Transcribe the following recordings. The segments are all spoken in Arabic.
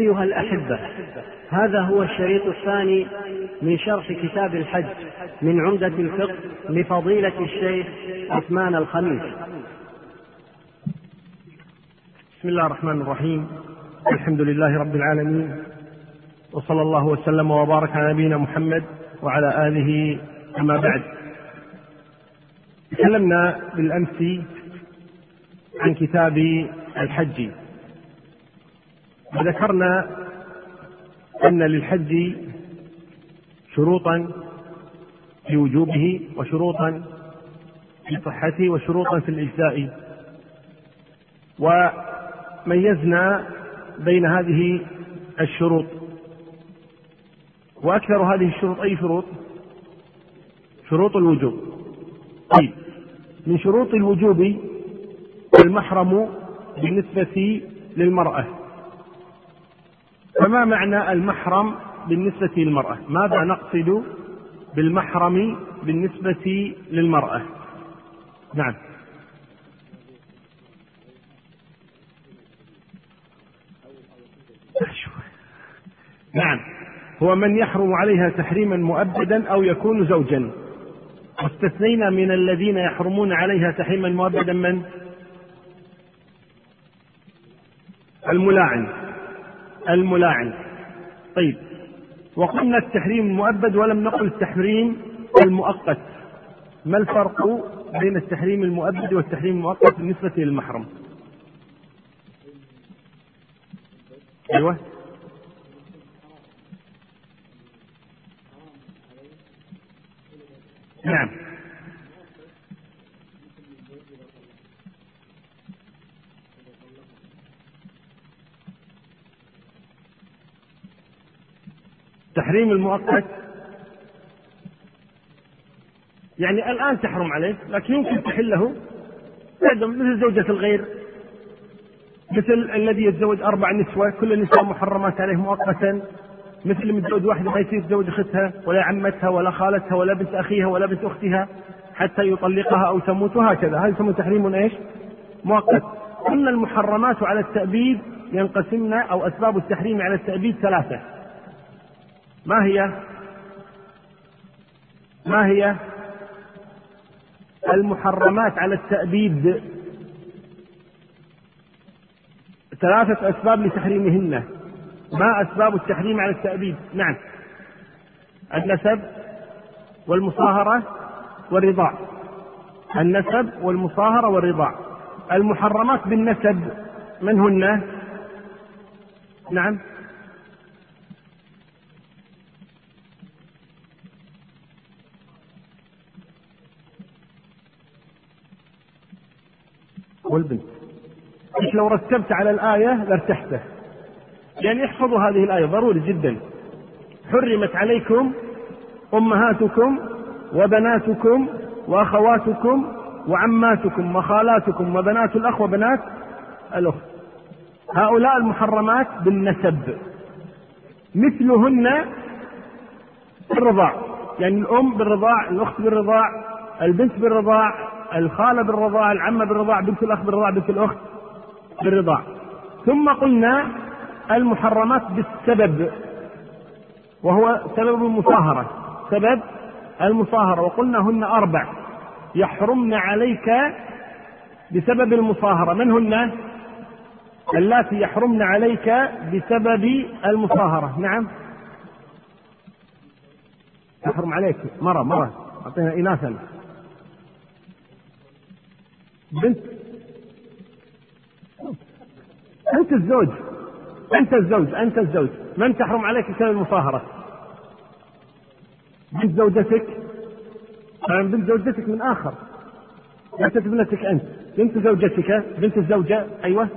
أيها الأحبة هذا هو الشريط الثاني من شرح كتاب الحج من عمدة الفقه لفضيلة الشيخ عثمان الخميس. بسم الله الرحمن الرحيم. الحمد لله رب العالمين. وصلى الله وسلم وبارك على نبينا محمد وعلى آله أما بعد. تكلمنا بالأمس عن كتاب الحج. وذكرنا أن للحج شروطا في وجوبه وشروطا في صحته وشروطا في الإجزاء. وميزنا بين هذه الشروط وأكثر هذه الشروط أي شروط؟ شروط الوجوب. طيب من شروط الوجوب المحرم بالنسبة للمرأة. فما معنى المحرم بالنسبة للمرأة؟ ماذا نقصد بالمحرم بالنسبة للمرأة؟ نعم. نعم. هو من يحرم عليها تحريما مؤبدا أو يكون زوجا. واستثنينا من الذين يحرمون عليها تحريما مؤبدا من؟ الملاعن. الملاعن. طيب وقلنا التحريم المؤبد ولم نقل التحريم المؤقت. ما الفرق بين التحريم المؤبد والتحريم المؤقت بالنسبة للمحرم؟ أيوة. نعم. التحريم المؤقت. يعني الآن تحرم عليه لكن يمكن تحله. مثل زوجة الغير. مثل الذي يتزوج أربع نسوة كل النساء محرمات عليه مؤقتا. مثل اللي متزوج واحدة ما يصير يتزوج أختها ولا عمتها ولا خالتها ولا بنت أخيها ولا بنت أختها حتى يطلقها أو تموت وهكذا. هذا يسمى تحريم إيش؟ مؤقت. قلنا المحرمات على التأبيد ينقسمن أو أسباب التحريم على التأبيد ثلاثة. ما هي؟ ما هي المحرمات على التأبيد؟ ثلاثة أسباب لتحريمهن. ما أسباب التحريم على التأبيد؟ نعم. النسب والمصاهرة والرضاع. النسب والمصاهرة والرضاع. المحرمات بالنسب من هن نعم. والبنت. إيش لو رتبت على الآية لارتحته. يعني احفظوا هذه الآية ضروري جدا. حرمت عليكم أمهاتكم وبناتكم وأخواتكم وعماتكم وخالاتكم وبنات الأخ وبنات الأخت. هؤلاء المحرمات بالنسب. مثلهن بالرضاع. يعني الأم بالرضاع الأخت بالرضاع البنت بالرضاع الخالة بالرضاع العمة بالرضاع بنت الأخ بالرضاع بنت الأخت بالرضاع ثم قلنا المحرمات بالسبب وهو سبب المصاهرة. سبب المصاهرة. وقلنا هن أربع. يحرمن عليك بسبب المصاهرة. من هن؟ اللاتي يحرمن عليك بسبب المصاهرة. نعم. يحرم عليك. مرة مرة. أعطينا إناثا. بنت. أنت الزوج. أنت الزوج. أنت الزوج. من تحرم عليك بسبب المصاهرة بنت زوجتك؟ طبعا بنت زوجتك من آخر؟ ليست ابنتك أنت. بنت زوجتك. بنت الزوجة. أيوة.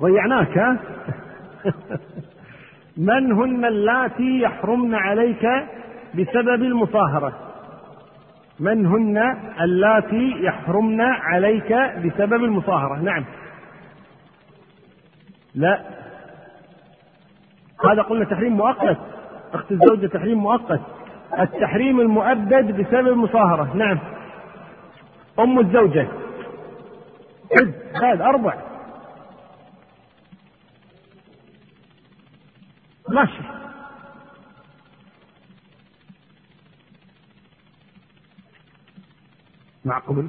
ضيعناك ها؟ من هن اللاتي يحرمن عليك بسبب المصاهرة من هن اللاتي يحرمن عليك بسبب المصاهرة؟ نعم. لا. هذا قلنا تحريم مؤقت. أخت الزوجة تحريم مؤقت. التحريم المؤبد بسبب المصاهرة. نعم. أم الزوجة. هذا أربع. ماشي. معقول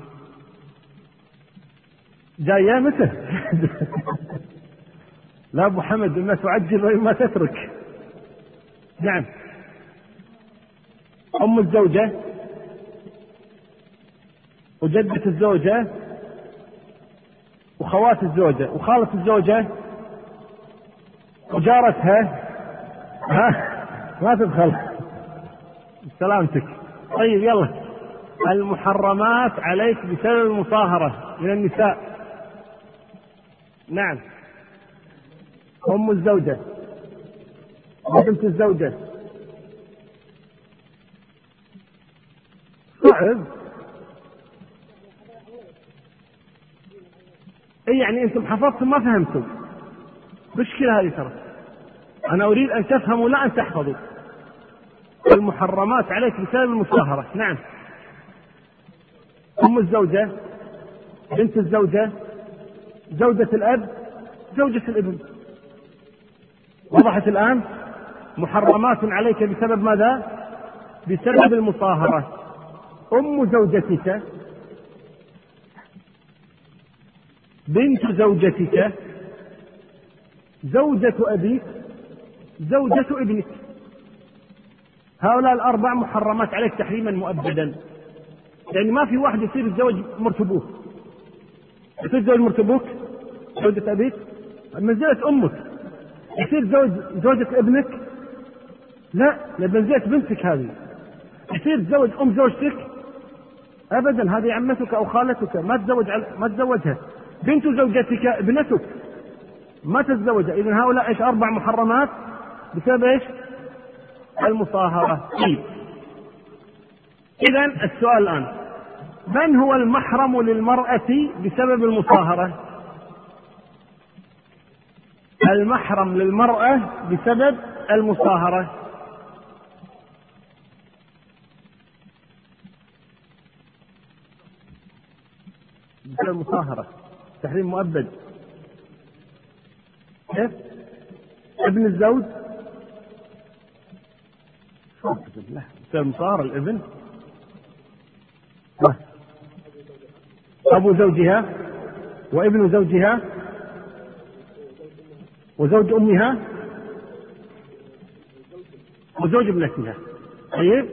جاية متى؟ لا أبو حمد اما تعجل واما تترك. نعم. أم الزوجة؟ وجدة الزوجة؟ وخوات الزوجة؟ وخالة الزوجة؟ وجارتها؟ ها؟ ما تدخل. سلامتك. طيب يلا. المحرمات عليك بسبب المصاهرة من النساء. نعم. أم الزوجة. وبنت الزوجة. صعب. اي يعني أنتم حفظتم؟ ما فهمتم. مشكلة هذه ترى. أنا أريد أن تفهموا لا أن تحفظوا. المحرمات عليك بسبب المصاهرة نعم. أم الزوجة بنت الزوجة زوجة الأب زوجة الابن. وضحت الآن محرمات عليك بسبب ماذا؟ بسبب المصاهرة. أم زوجتك بنت زوجتك زوجة أبيك زوجة ابنك. هؤلاء الأربع محرمات عليك تحريما مؤبدا. يعني ما في واحد يصير يتزوج مرتبوك. يصير يتزوج مرتبوك؟ زوجة أبيك؟ منزلة أمك. يصير زوج زوجة ابنك؟ لا لبنزيت بنتك هذه. يصير تزوج أم زوجتك؟ ابدا هذه عمتك أو خالتك. ما تزوج ما تزوجها. بنت زوجتك ابنتك. ما تتزوجها اذا هؤلاء إيش؟ أربع محرمات. بسبب إيش؟ المصاهرة. طيب. إذا السؤال الآن. من هو المحرم للمرأة بسبب المصاهرة؟ المحرم للمرأة بسبب المصاهرة بسبب المصاهرة تحريم مؤبد. كيف؟ ابن الزوج. بسبب المصاهرة الابن. أبو زوجها وابن زوجها وزوج أمها وزوج ابنتها. طيب؟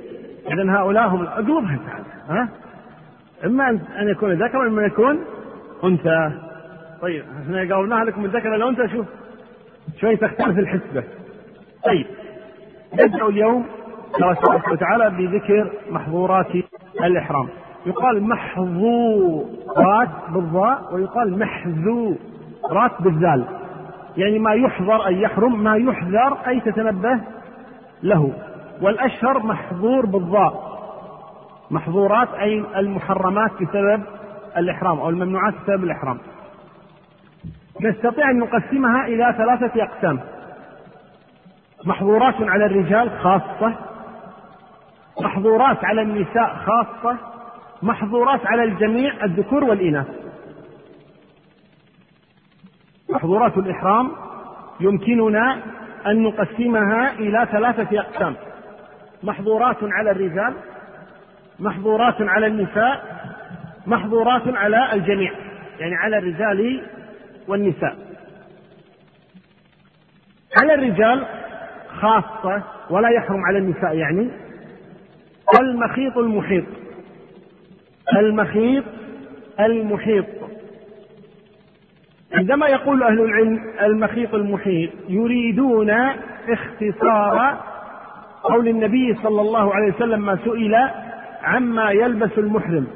إذا هؤلاء هم أقلبها تعالى ها؟ إما أن يكون ذكر وإما يكون أنثى. طيب إحنا قاولناها لكم الذكر الأنثى شوف شوي تختلف الحسبة. طيب نبدأ اليوم الله سبحانه وتعالى بذكر محظورات الإحرام. يقال محظورات بالضاء ويقال محذورات بالذال. يعني ما يحظر أي يحرم ما يحذر أي تتنبه له. والأشهر محظور بالضاء محظورات أي المحرمات بسبب الإحرام أو الممنوعات بسبب الإحرام. نستطيع أن نقسمها إلى ثلاثة أقسام. محظورات على الرجال خاصة. محظورات على النساء خاصة. محظورات على الجميع الذكور والإناث. محظورات الإحرام يمكننا أن نقسمها إلى ثلاثة أقسام. محظورات على الرجال محظورات على النساء محظورات على الجميع يعني على الرجال والنساء. على الرجال خاصة ولا يحرم على النساء يعني المخيط المحيط. المخيط المحيط. عندما يقول أهل العلم المخيط المحيط يريدون اختصار قول النبي صلى الله عليه وسلم ما سئل عما يلبس المحرم.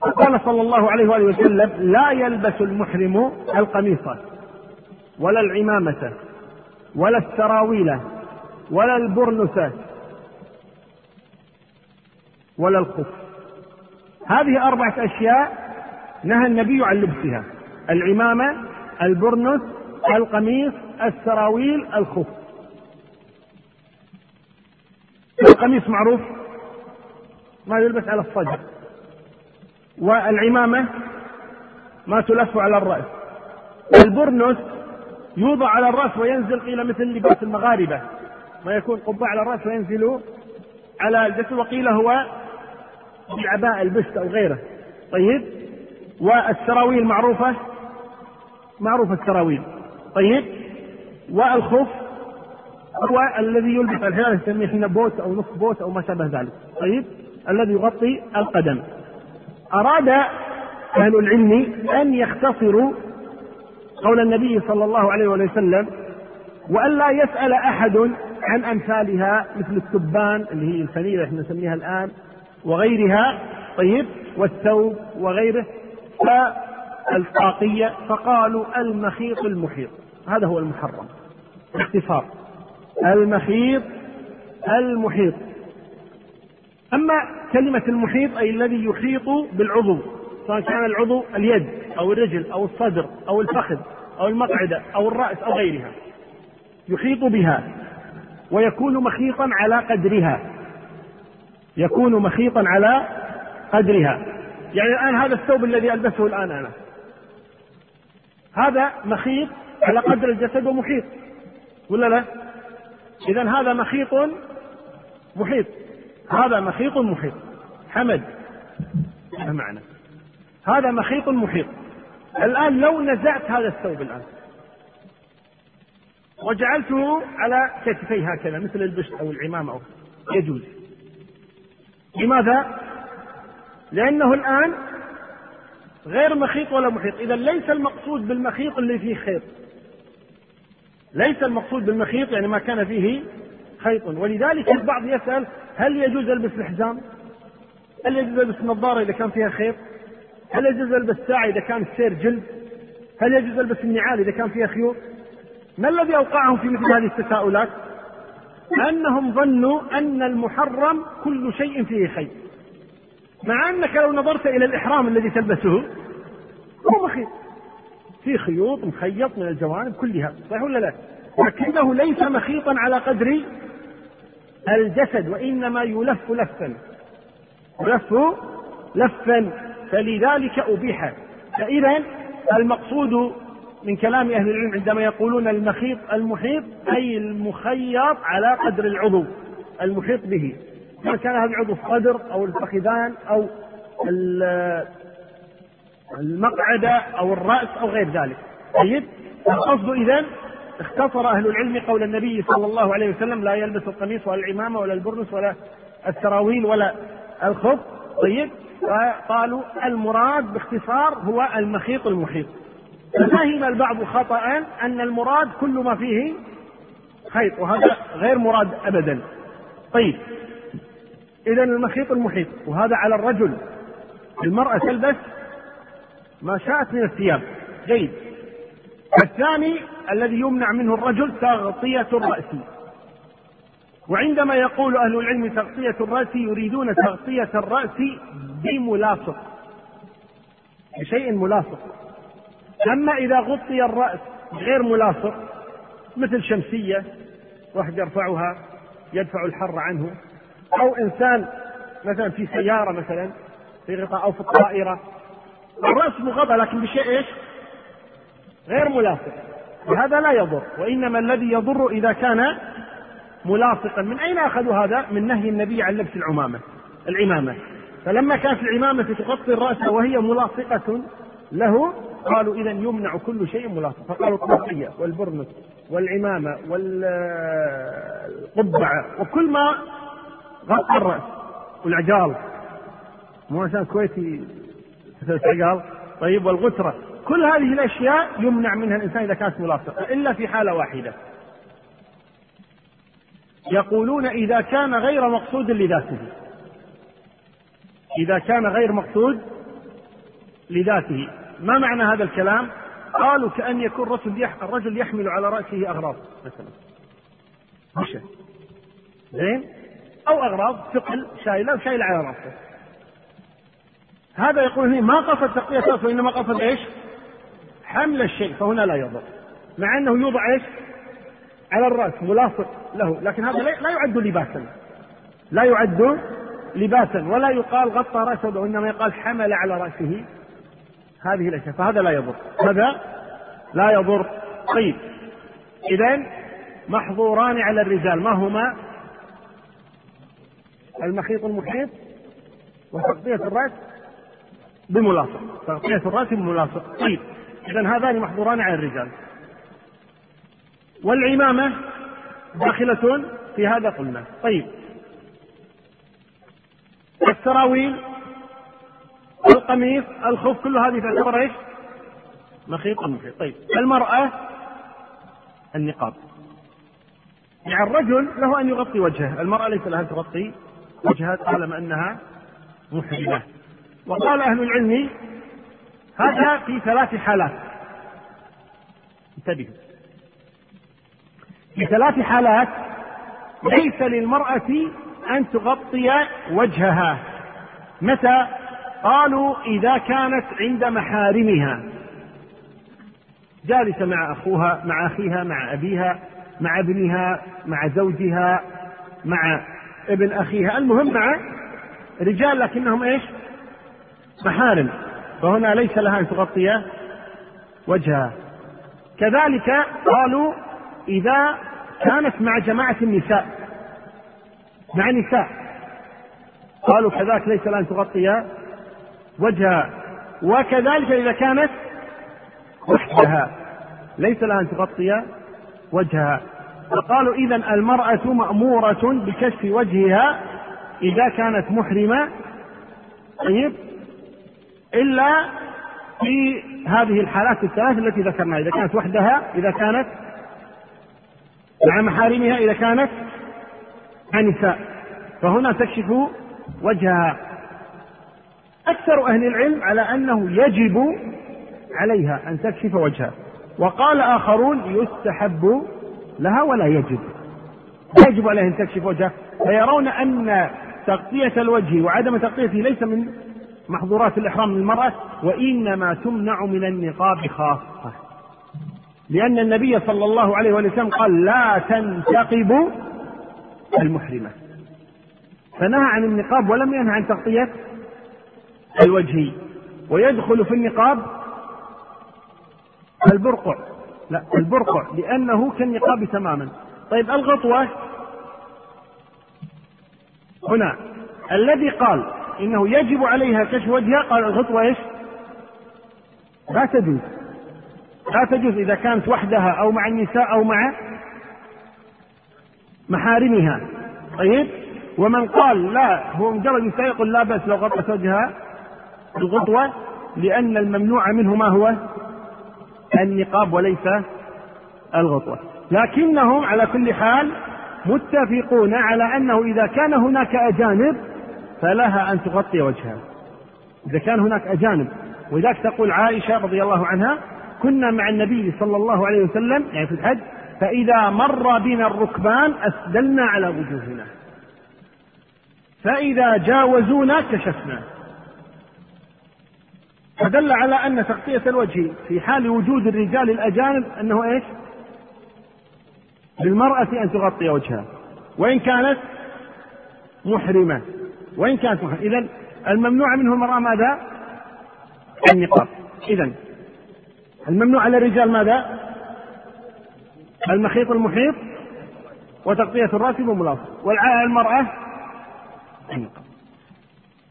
قال صلى الله عليه وآله وسلم لا يلبس المحرم القميص ولا العمامة ولا السراويل ولا البرنس ولا الخف هذه أربعة أشياء نهى النبي عن لبسها. العمامة البرنس القميص السراويل الخف. القميص معروف؟ ما يلبس على الصدر. والعمامة؟ ما تلف على الرأس. البرنس يوضع على الرأس وينزل قيل مثل لباس المغاربة. ما يكون قبعة على الرأس وينزل على الجسد وقيل هو العباء البست أو غيره. طيب. والسراويل معروفة؟ معروفة السراويل. طيب. والخف هو الذي يلبس الحين نسميه إحنا بوت أو نصف بوت أو ما شابه ذلك. طيب. الذي يغطي القدم. أراد أهل العلم أن يختصروا قول النبي صلى الله عليه وسلم والا يسأل أحد عن أمثالها مثل التبان اللي هي الفنيله إحنا نسميها الآن وغيرها طيب والثوب وغيره فالطاقيه فقالوا المخيط المحيط هذا هو المحرم باختصار المخيط المحيط. أما كلمة المحيط أي الذي يحيط بالعضو سواء كان العضو اليد أو الرجل أو الصدر أو الفخذ أو المقعدة أو الرأس أو غيرها يحيط بها ويكون مخيطا على قدرها. يكون مخيطا على قدرها يعني الآن هذا الثوب الذي ألبسه الآن أنا. هذا مخيط على قدر الجسد ومحيط. ولا لا؟ إذا هذا مخيط محيط. هذا مخيط محيط. حمد. معنى؟ هذا مخيط محيط. الآن لو نزعت هذا الثوب الآن. وجعلته على كتفي هكذا مثل البشت أو العمامة أو يجوز. لماذا؟ لأنه الآن غير مخيط ولا محيط إذا ليس المقصود بالمخيط اللي فيه خيط ليس المقصود بالمخيط يعني ما كان فيه خيط ولذلك البعض يسأل هل يجوز ألبس الحزام؟ هل يجوز ألبس النظارة إذا كان فيها خيط؟ هل يجوز ألبس ساعة إذا كان السير جلد؟ هل يجوز ألبس النعال إذا كان فيها خيوط؟ ما الذي أوقعهم في مثل هذه التساؤلات؟ أنهم ظنوا أن المحرم كل شيء فيه خيط مع أنك لو نظرت إلى الإحرام الذي تلبسه هو مخيط. في خيوط مخيط من الجوانب كلها صحيح ولا لا؟ لكنه ليس مخيطا على قدر الجسد وإنما يلف لفا. يلف لفا. فلذلك أبيح. فإذا المقصود من كلام أهل العلم عندما يقولون المخيط المحيط أي المخيط على قدر العضو المحيط به. سواء كان هذا العضو الصدر أو الفخذان أو المقعدة أو الرأس أو غير ذلك. طيب؟ القصد إذا اختصر أهل العلم قول النبي صلى الله عليه وسلم لا يلبس القميص ولا العمامة ولا البرنس ولا السراويل ولا الخف. طيب؟ قالوا المراد باختصار هو المخيط المحيط. ففهم البعض خطأ أن المراد كل ما فيه خيط وهذا غير مراد أبدا. طيب إذا المخيط المحيط وهذا على الرجل. المرأة تلبس ما شاءت من الثياب. جيد. الثاني الذي يمنع منه الرجل تغطية الرأس. وعندما يقول أهل العلم تغطية الرأس يريدون تغطية الرأس بملاصق. بشيء ملاصق. أما إذا غطي الرأس غير ملاصق مثل شمسية واحد يرفعها يدفع الحر عنه. أو إنسان مثلا في سيارة مثلا في غطاء أو في الطائرة الرأس مغطى لكن بشيء إيش؟ غير ملاصق. وهذا لا يضر. وإنما الذي يضر إذا كان ملاصقا. من أين أخذوا هذا؟ من نهي النبي عن لبس العمامة العمامة. فلما كانت العمامة تغطي الرأس وهي ملاصقة له قالوا إذا يمنع كل شيء ملاصق فقالوا الطاقية والبرنس والعمامة والقبعة وكل ما غطى الرأس والعجال. مو عشان كويتي عقال طيب والغترة. كل هذه الأشياء يمنع منها الإنسان إذا كانت ملاصقة إلا في حالة واحدة. يقولون إذا كان غير مقصود لذاته. إذا كان غير مقصود لذاته. ما معنى هذا الكلام؟ قالوا كأن يكون الرجل الرجل يحمل على رأسه أغراض مثلا. مشى زين؟ أو أغراض ثقل شايلة وشايلة على رأسه. هذا يقول ما قصد تغطية رأسه وإنما قصد إيش؟ حمل الشيء فهنا لا يضر. مع أنه يوضع إيش؟ على الرأس ملاصق له لكن هذا لا يعد لباسا. لا يعد لباسا ولا يقال غطى رأسه وإنما يقال حمل على رأسه. هذه الأشياء فهذا لا يضر. هذا لا يضر. طيب. إذا محظوران على الرجال. ما هما؟ المخيط المحيط وتغطية الرأس بملاصق. تغطية الرأس بملاصق. طيب. إذا هذان محظوران على الرجال. والعمامة داخلة في هذا قلنا. طيب. السراويل القميص الخف كل هذه تعتبر إيش؟ مخيط المخيط طيب المرأة النقاب. يعني الرجل له أن يغطي وجهه. المرأة ليس لها أن تغطي وجهها طالما أنها محرمة. وقال أهل العلم هذا في ثلاث حالات. انتبهوا في ثلاث حالات ليس للمرأة أن تغطي وجهها. متى؟ قالوا إذا كانت عند محارمها. جالسة مع أخوها مع أخيها مع أبيها مع ابنها مع زوجها مع ابن أخيها. المهم مع رجال لكنهم إيش؟ محارم. فهنا ليس لها أن تغطي وجهها. كذلك قالوا إذا كانت مع جماعة النساء مع نساء. قالوا كذلك ليس لها أن تغطي وجهها وكذلك إذا كانت وحدها. ليس لها أن تغطي وجهها. فقالوا إذا المرأة مأمورة بكشف وجهها إذا كانت محرمة. طيب. إلا في هذه الحالات الثلاث التي ذكرناها. إذا كانت وحدها إذا كانت مع محارمها إذا كانت مع نساء. فهنا تكشف وجهها. أكثر أهل العلم على أنه يجب عليها أن تكشف وجهها. وقال آخرون يستحب لها ولا يجب. لا يجب عليها أن تكشف وجهها. فيرون أن تغطية الوجه وعدم تغطيته ليس من محظورات الإحرام للمرأة وإنما تمنع من النقاب خاصة. لأن النبي صلى الله عليه وسلم قال لا تنتقب المحرمة. فنهى عن النقاب ولم ينهى عن تغطية الوجه ويدخل في النقاب البرقع. لا البرقع لأنه كالنقاب تماما. طيب الغطوة هنا. الذي قال إنه يجب عليها كشف وجهها قال الغطوة إيش؟ لا تجوز. لا تجوز إذا كانت وحدها أو مع النساء أو مع محارمها. طيب ومن قال لا هو مجرد نساء يقول لا بأس لو غطت وجهها. الغطوة لأن الممنوع منه ما هو؟ النقاب وليس الغطوة لكنهم على كل حال متفقون على أنه إذا كان هناك أجانب فلها أن تغطي وجهها. إذا كان هناك أجانب ولذلك تقول عائشة رضي الله عنها كنا مع النبي صلى الله عليه وسلم يعني في الحج فإذا مر بنا الركبان أسدلنا على وجوهنا. فإذا جاوزونا كشفنا. فدل على أن تغطية الوجه في حال وجود الرجال الأجانب أنه إيش؟ للمرأة أن تغطي وجهها وإن كانت محرمة وإن كانت محرمة إذا الممنوع منه المرأة ماذا؟ النقاب إذا الممنوع على الرجال ماذا؟ المخيط المحيط وتغطية الرأس بملاصق المرأة النقاب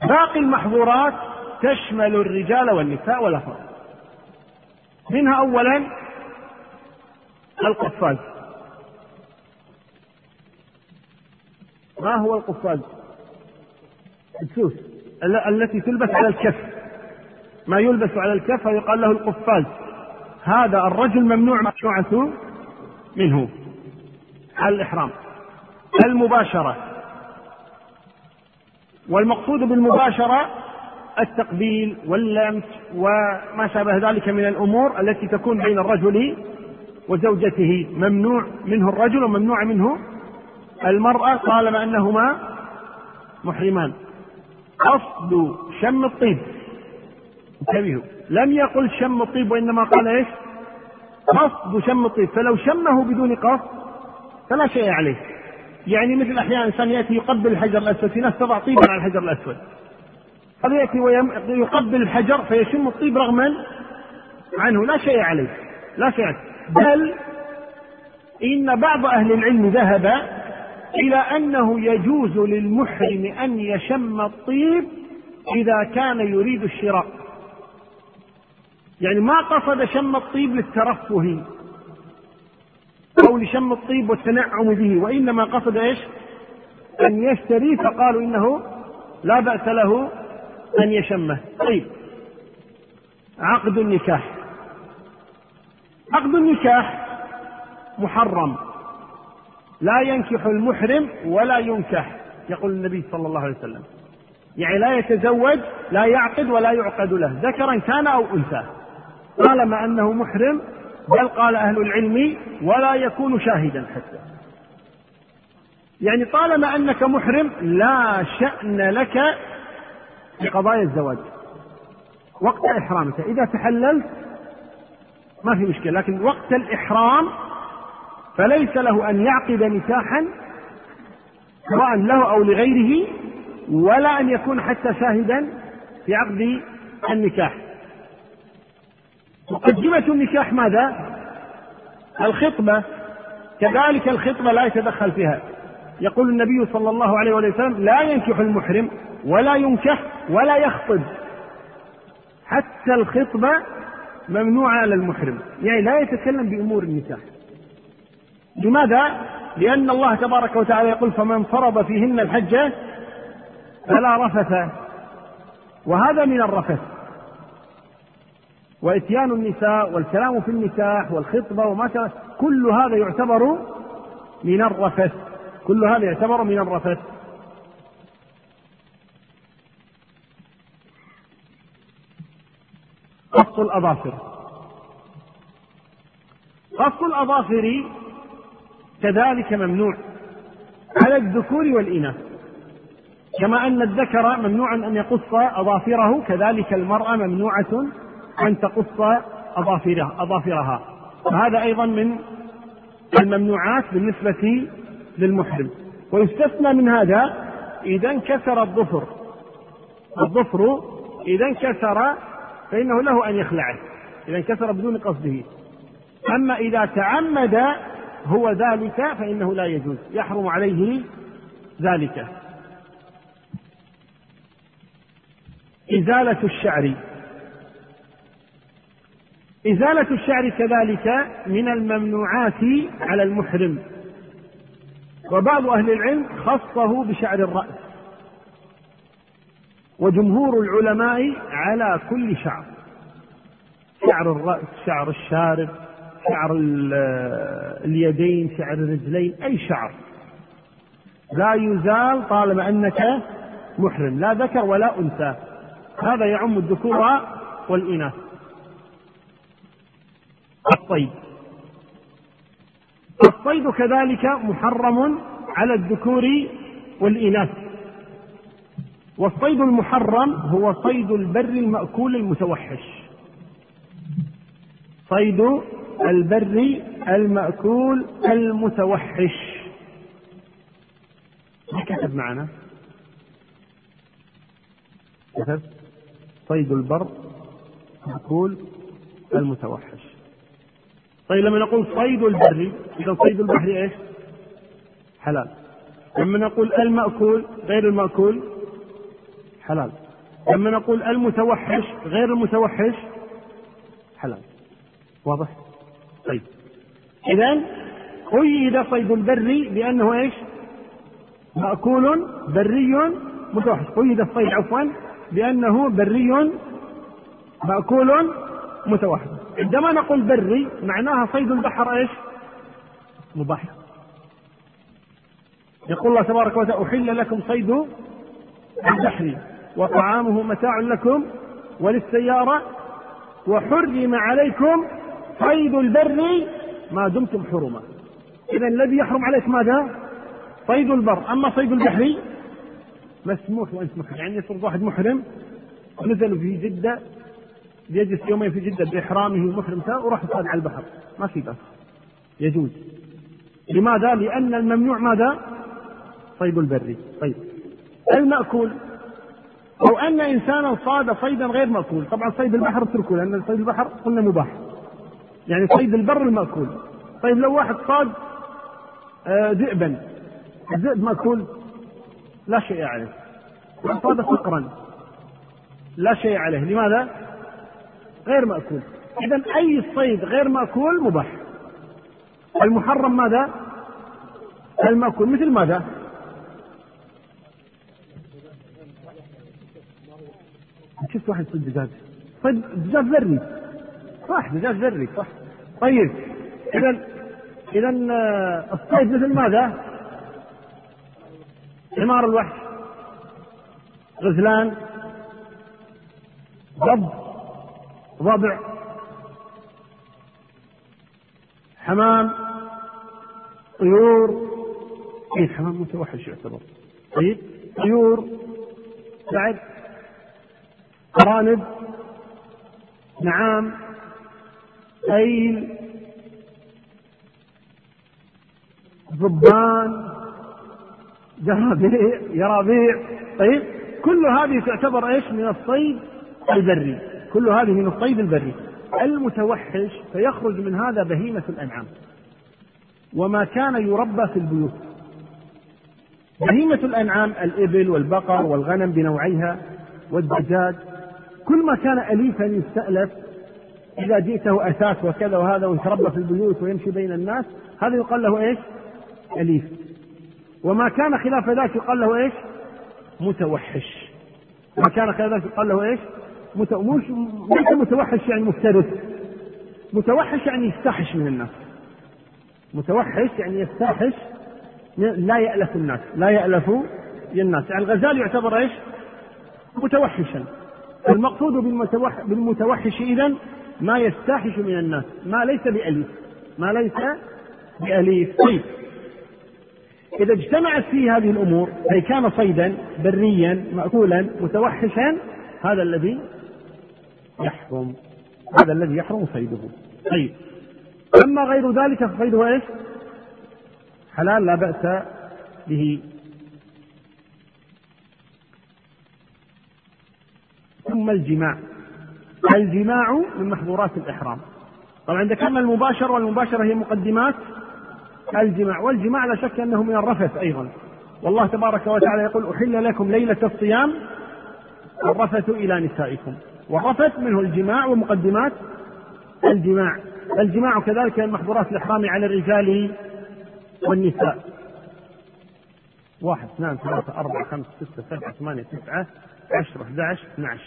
باقي المحظورات تشمل الرجال والنساء ولا فرق منها أولا القفاز. ما هو القفاز؟ السوس. التي تلبس على الكف. ما يلبس على الكف فيقال له القفاز. هذا الرجل ممنوع مشروعة منه. على الإحرام. المباشرة. والمقصود بالمباشرة التقبيل واللمس وما شابه ذلك من الأمور التي تكون بين الرجل وزوجته. ممنوع منه الرجل وممنوع منه المرأة طالما أنهما محرمان. قصد شم الطيب. انتبهوا. لم يقل شم الطيب وإنما قال إيش؟ قصد شم الطيب. فلو شمه بدون قصد فلا شيء عليه. يعني مثل أحيانا إنسان يأتي يقبل الحجر الأسود في ناس تضع طيبا على الحجر الأسود. قد يأتي ويقبل الحجر فيشم الطيب رغما عنه. لا شيء عليه. لا شيء عليه. بل إن بعض أهل العلم ذهب إلى أنه يجوز للمحرم أن يشم الطيب إذا كان يريد الشراء. يعني ما قصد شم الطيب للترفه أو لشم الطيب والتنعم به وإنما قصد إيش؟ أن يشتري فقالوا إنه لا بأس له أن يشمه. طيب. عقد النكاح. عقد النكاح محرم. لا ينكح المحرم ولا ينكح يقول النبي صلى الله عليه وسلم. يعني لا يتزوج لا يعقد ولا يعقد له ذكرا كان أو أنثى. طالما أنه محرم بل قال أهل العلم ولا يكون شاهدا حتى. يعني طالما أنك محرم لا شأن لك في قضايا الزواج. وقت احرامك إذا تحللت ما في مشكلة لكن وقت الإحرام فليس له أن يعقد نكاحا سواء له أو لغيره ولا أن يكون حتى شاهدا في عقد النكاح. مقدمة النكاح ماذا؟ الخطبة. كذلك الخطبة لا يتدخل فيها. يقول النبي صلى الله عليه وسلم لا ينكح المحرم ولا ينكح ولا يخطب. حتى الخطبة ممنوعة على المحرم. يعني لا يتكلم بأمور النكاح. لماذا؟ لأن الله تبارك وتعالى يقول فمن فرض فيهن الحج فلا رفث. وهذا من الرفث. وإتيان النساء والكلام في النكاح والخطبة وما كل هذا يعتبر من الرفث. كل هذا يعتبر من الرفث. قص الأظافر. قص الأظافر كذلك ممنوع على الذكور والإناث. كما أن الذكر ممنوع أن يقص أظافره كذلك المرأة ممنوعة أن تقص أظافرها أظافرها. وهذا أيضا من الممنوعات بالنسبة للمحرم. ويستثنى من هذا إذا انكسر الظفر. الظفر إذا انكسر فإنه له أن يخلعه. إذا انكسر بدون قصده. أما إذا تعمد هو ذلك فإنه لا يجوز. يحرم عليه ذلك. إزالة الشعر. إزالة الشعر كذلك من الممنوعات على المحرم. وبعض أهل العلم خصه بشعر الرأس. وجمهور العلماء على كل شعر. شعر الرأس شعر الشارب شعر اليدين شعر الرجلين أي شعر. لا يزال طالما أنك محرم. لا ذكر ولا أنثى. هذا يعم الذكور والإناث. الصيد الصيد كذلك محرم على الذكور والإناث. والصيد المحرم هو صيد البر المأكول المتوحش. صيد البر المأكول المتوحش. ما كتب معنا؟ كتب صيد البر مأكول المتوحش. طيب لما نقول صيد البر إذا صيد البحر إيش؟ حلال لما نقول المأكول غير المأكول حلال لما نقول المتوحش غير المتوحش حلال واضح؟ طيب إذا قيد صيد البر بأنه إيش؟ مأكول بري متوحش قيد الصيد عفوا بأنه بري مأكول متوحش عندما نقول بري معناها صيد البحر إيش؟ مباح يقول الله تبارك وتعالى أحل لكم صيد البحر وطعامه متاع لكم وللسيارة وحرم عليكم صيد البر ما دمتم حرما إذا الذي يحرم عليك ماذا؟ صيد البر أما صيد البحر مسموح وأنت محرم يعني يفرض واحد محرم ونزل في جدة بيجلس يومين في جدة بإحرامه ومحرم وراح يصطاد على البحر. ما في بأس. يجوز. لماذا؟ لأن الممنوع ماذا؟ صيد البري طيب. المأكول. أو أن إنسانا صاد صيدا غير مأكول. طبعا صيد البحر اتركه لأن صيد البحر قلنا مباح. يعني صيد البر المأكول. طيب لو واحد صاد آه، ذئبا. الذئب مأكول؟ لا شيء عليه. صاد صقرا لا شيء عليه. لماذا؟ غير مأكول. إذا أي صيد غير مأكول مباح. المحرم ماذا؟ المأكول مثل ماذا؟ شفت واحد يصيد دجاج صيد دجاج بري صح دجاج بري صح. طيب. إذا إذا آه، الصيد مثل ماذا؟ حمار الوحش. غزلان. ضب. ضبع حمام طيور. اي حمام متوحش يعتبر. طيب طيور بعد أرانب نعام أيل ضبان جرابيع يرابيع. طيب كل هذه تعتبر إيش من الصيد البري. كل هذه من الصيد البري المتوحش فيخرج من هذا بهيمة الأنعام وما كان يربى في البيوت بهيمة الأنعام الإبل والبقر والغنم بنوعيها والدجاج كل ما كان أليفا يستألف إذا جئته أساس وكذا وهذا ويتربى في البيوت ويمشي بين الناس هذا يقال له إيش؟ أليف وما كان خلاف ذلك يقال له إيش؟ متوحش ما كان خلاف ذلك يقال له إيش؟ مت... مش ليس متوحش يعني مفترس. متوحش يعني يستحش من الناس. متوحش يعني يستحش لا يألف الناس لا يألف الناس. يعني الغزال يعتبر إيش؟ متوحشا. المقصود بالمتوح بالمتوحش اذا ما يستحش من الناس ما ليس بأليف ما ليس بأليف. طيب. إذا اجتمعت فيه هذه الأمور أي كان صيدا بريا مأكولا متوحشا هذا الذي يحرم. هذا الذي يحرم صيده. طيب. أما غير ذلك فصيده إيش؟ حلال لا بأس به. ثم الجماع. الجماع من محظورات الإحرام. طبعا ذكرنا المباشرة والمباشرة هي مقدمات الجماع والجماع لا شك أنه من الرفث أيضا. والله تبارك وتعالى يقول أحل لكم ليلة الصيام الرفث إلى نسائكم. والرفث منه الجماع ومقدمات الجماع. الجماع كذلك من محظورات الإحرام على الرجال والنساء. واحد اثنان ثلاثة أربعة خمسة ستة سبعة ثمانية تسعة عشرة 11 12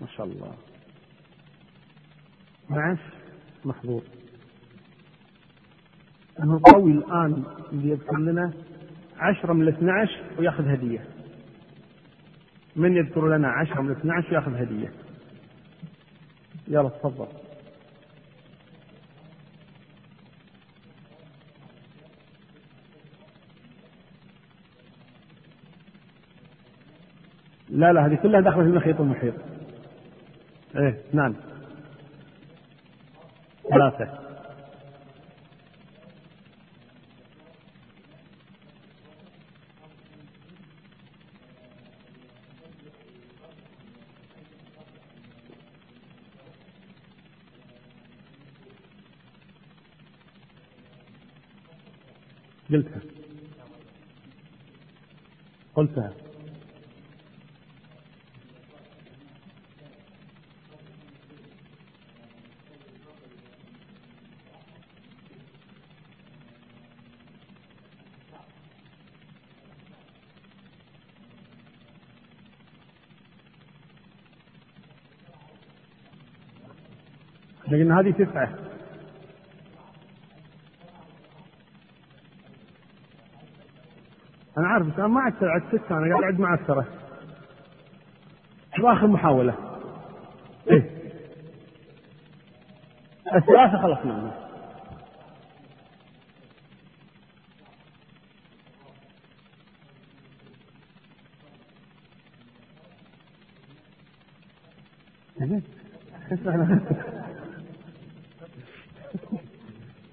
ما شاء الله. 12 محظور. أنه القوي الآن اللي يذكر لنا. عشرة من الاثنى عشر ويأخذ هدية. من يذكر لنا عشرة من الاثنى عشر ويأخذ هدية. يلا تفضل. لا لا هذه كلها داخلة في المخيط والمحيط إيه نعم. ثلاثة. قلتها. قلتها. لكن هذه تسعة. أنا عارف بس أنا ما عدت عد ستة أنا قاعد أعد معسرة آخر محاولة. إيه. الثلاثة خلصنا. منها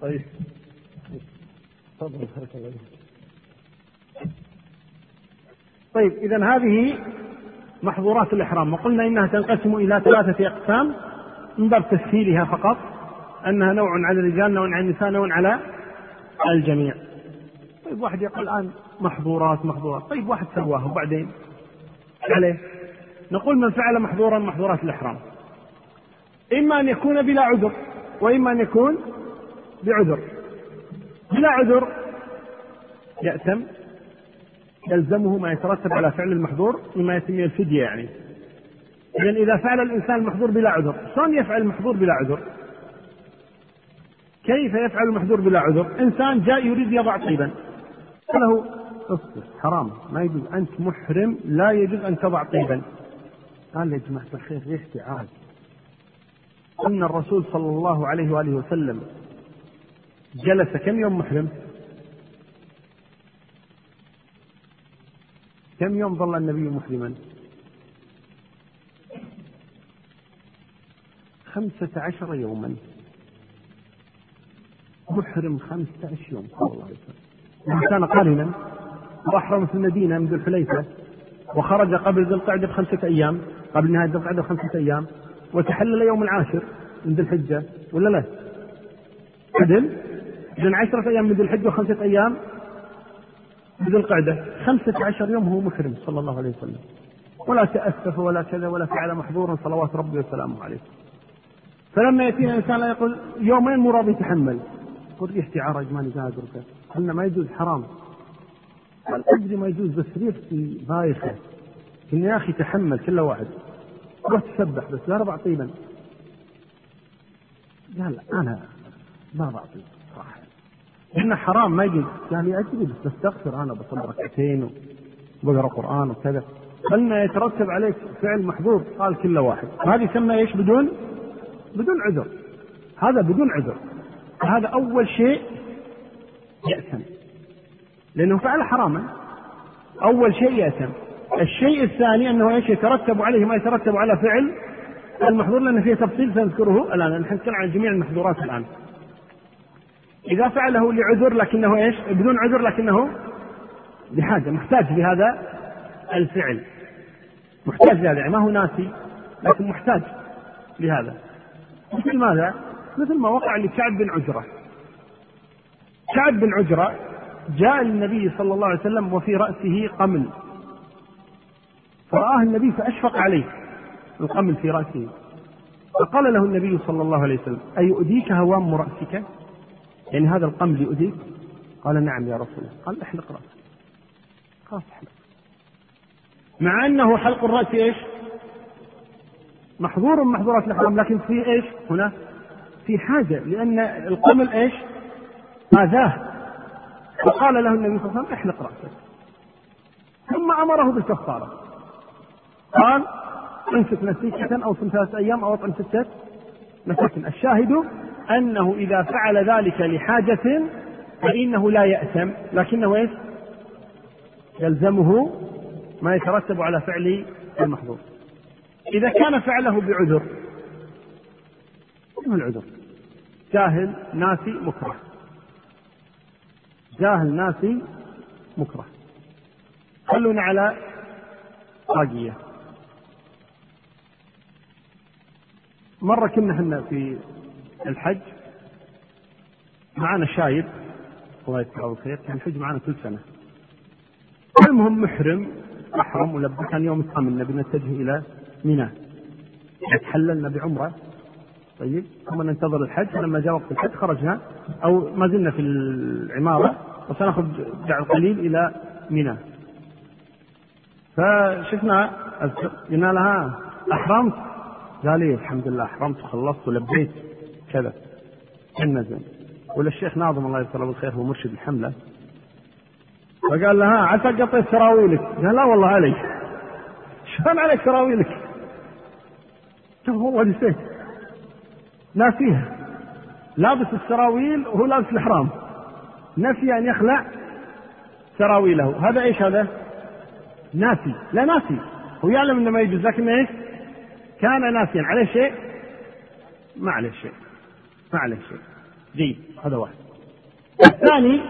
طيب. تفضل بارك الله طيب إذا هذه محظورات الإحرام. وقلنا إنها تنقسم إلى ثلاثة أقسام من باب تسهيلها فقط أنها نوع على الرجال نوع على النساء نوع على الجميع. طيب واحد يقول الآن محظورات محظورات. طيب واحد سواها وبعدين. عليه. نقول من فعل محظورا محظورات الإحرام. إما أن يكون بلا عذر وإما أن يكون بعذر. بلا عذر يأتم يلزمه ما يترتب على فعل المحظور مما يسميه الفدية يعني. إذا إذا فعل الإنسان المحظور بلا عذر شلون يفعل المحظور بلا عذر؟ كيف يفعل المحظور بلا عذر؟ إنسان جاء يريد يضع طيبا. له اصبر حرام ما يجوز أنت محرم لا يجوز أن تضع طيبا. قال يا جماعة الخير ريحتي عاد؟ أن الرسول صلى الله عليه وآله وسلم جلس كم يوم محرم؟ كم يوم ظل النبي محرما خمسة عشر يوما. محرم خمسة عشر يوم. صلى الله عليه وسلم. كان قارنا وأحرم في المدينة من ذي الحليفة وخرج قبل ذي القعدة بخمسة أيام قبل نهاية ذي القعدة بخمسة أيام وتحلل يوم العاشر من ذي الحجة ولا لا؟ عدل؟ إذا عشرة أيام من ذي الحجة وخمسة أيام من ذي القعدة. خمسة عشر يوم هو محرم صلى الله عليه وسلم. ولا تأسف ولا كذا ولا فعل محظورا صلوات ربي وسلامه عليه. فلما يأتينا إنسان لا يقول يومين مو راضي يتحمل. يقول ريحتي عرج ماني قادر قلنا ما يجوز حرام. قال أدري ما يجوز بس ريحتي بايخة. قلنا يا أخي تحمل كل واحد. روح تسبح بس لا ربع طيبا. قال أنا ما بعطي إنه حرام ما لي أدري بس بستغفر أنا بصلي ركعتين وبقرا قرآن وكذا. قلنا يترتب عليك فعل محظور قال كل واحد. هذه يسمى إيش؟ بدون؟ بدون عذر. هذا بدون عذر. هذا أول شيء يأثم. لأنه فعل حراما. أول شيء يأثم. الشيء الثاني أنه إيش؟ يترتب عليه ما يترتب على فعل المحظور لأن فيه تفصيل سنذكره الآن. نحن نتكلم عن جميع المحظورات الآن. إذا فعله لعذر لكنه إيش؟ بدون عذر لكنه لحاجة محتاج لهذا الفعل. محتاج لهذا يعني ما هو ناسي لكن محتاج لهذا. مثل ماذا؟ مثل ما وقع لكعب بن عجرة. كعب بن عجرة جاء للنبي صلى الله عليه وسلم وفي رأسه قمل. فرآه النبي فأشفق عليه القمل في رأسه. فقال له النبي صلى الله عليه وسلم أيؤذيك هوام رأسك؟ يعني هذا القمل يؤذيك؟ قال نعم يا رسول الله. قال احلق رأسك. خلاص احلق. مع أنه حلق الرأس إيش؟ محظور من محظورات الإحرام لكن في إيش؟ هنا في حاجة لأن القمل إيش؟ آذاه. فقال له النبي صلى الله عليه وسلم احلق رأسك. ثم أمره بالكفارة. قال امسك نسيكة أو ثلاثة أيام أو أطعم ستة مساكن. الشاهد أنه إذا فعل ذلك لحاجة فإنه لا يأثم. لكنه إيش؟ يلزمه ما يترتب على فعل المحظور إذا كان فعله بعذر ما العذر؟ جاهل ناسي مكره. جاهل ناسي مكره. خلونا على طاقية مرة كنا إحنا في الحج معنا شايب الله يجزاه الخير كان الحج معنا كل سنة. المهم محرم أحرم ولبى كان يوم الثامن نبي نتجه إلى منى. تحللنا بعمرة طيب ثم ننتظر الحج فلما جاء وقت الحج خرجنا أو ما زلنا في العمارة وسنخرج بعد قليل إلى منى. فشفنا قلنا لها أحرمت؟ قال لي الحمد لله أحرمت وخلصت ولبيت. كذا. النزل ولا الشيخ ناظم الله يذكره بالخير هو مرشد الحملة. فقال لها عسى قطيت سراويلك. قال لا والله علي شلون عليك سراويلك؟ قال والله نسيت ناسيها لابس السراويل وهو لابس الإحرام. نسي أن يخلع سراويله. هذا إيش هذا? ناسي لا ناسي هو يعلم أنه ما يجوز لكن إيش؟ كان ناسيا عليه شيء؟ ما عليه شيء. ما عليه شيء. جيد. هذا واحد. الثاني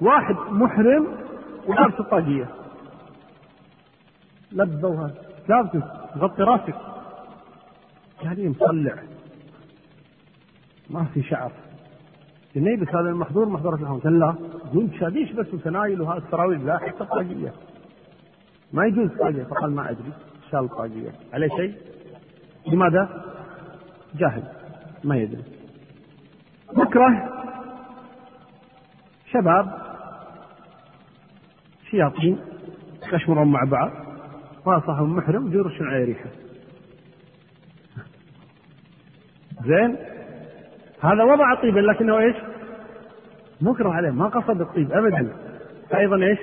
واحد محرم ولابس الطاقية. لبوها لابس غطي راسك. قاعدين مصلع. ما في شعر. النبي بس هذا المحظور الإحرام قال لا. قلت شاديش بس وسنايل وهذا السراويل. لا حتى طاقية ما يجوز طاقية فقال ما أدري. شال طاقية عليه شيء؟ لماذا؟ جاهل. ما يدري. بكرة شباب شياطين يشمرون مع بعض واصحهم محرم ويرشون عليه ريحه زين؟ هذا وضع طيبا لكنه إيش؟ مكره عليه ما قصد الطيب ابدا. فايضا إيش؟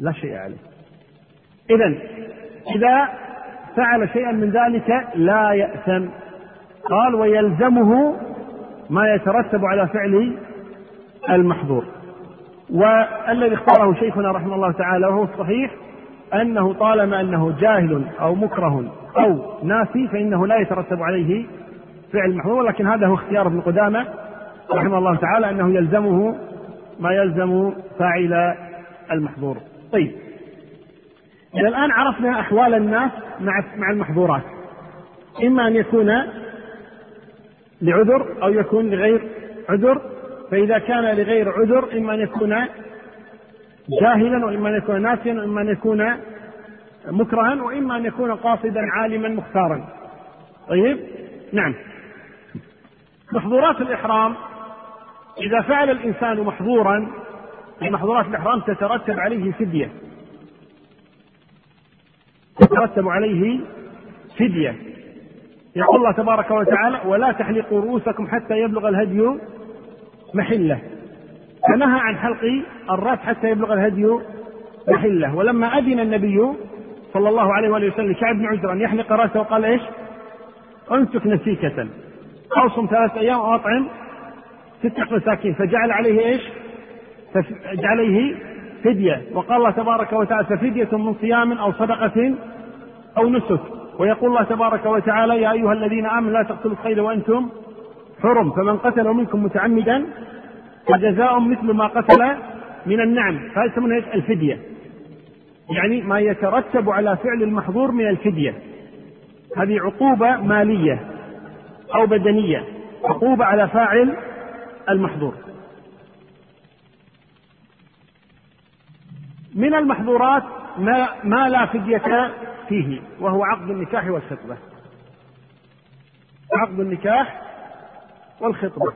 لا شيء عليه. اذا إذا فعل شيئا من ذلك لا يأثم. قال ويلزمه ما يترتب على فعل المحظور. والذي اختاره شيخنا رحمه الله تعالى وهو الصحيح أنه طالما أنه جاهل أو مكره أو ناسي فإنه لا يترتب عليه فعل المحظور. ولكن هذا هو اختيار ابن قدامة رحمه الله تعالى أنه يلزمه ما يلزم فاعل المحظور. طيب. إذا الآن عرفنا أحوال الناس مع مع المحظورات. إما أن يكون لعذر أو يكون لغير عذر فإذا كان لغير عذر إما أن يكون جاهلا وإما أن يكون ناسيا وإما أن يكون مكرها وإما أن يكون قاصدا عالما مختارا. طيب؟ نعم. محظورات الإحرام إذا فعل الإنسان محظورا محظورات الإحرام تترتب عليه فدية. تترتب عليه فدية. يقول الله تبارك وتعالى ولا تحلقوا رؤوسكم حتى يبلغ الهدي محلة. فنهى عن حلق الرأس حتى يبلغ الهدي محلة. ولما أذن النبي صلى الله عليه وآله وسلم لكعب بن عجرة أن يحلق رأسه وقال إيش؟ أنسك نسيكة أو صم ثلاثة أيام أو أطعم ستة مساكين. فجعل عليه إيش؟ فجعل عليه فدية. وقال الله تبارك وتعالى ففدية من صيام أو صدقة أو نسك. ويقول الله تبارك وتعالى يا أيها الذين آمنوا لا تقتلوا الصيد وأنتم حرم. فمن قتل منكم متعمدا فجزاء مثل ما قتل من النعم. فهذا يسمونه الفدية. يعني ما يترتب على فعل المحظور من الفدية. هذه عقوبة مالية أو بدنية. عقوبة على فاعل المحظور. من المحظورات ما, ما لا فدية فيه وهو عقد النكاح والخطبة. عقد النكاح والخطبة.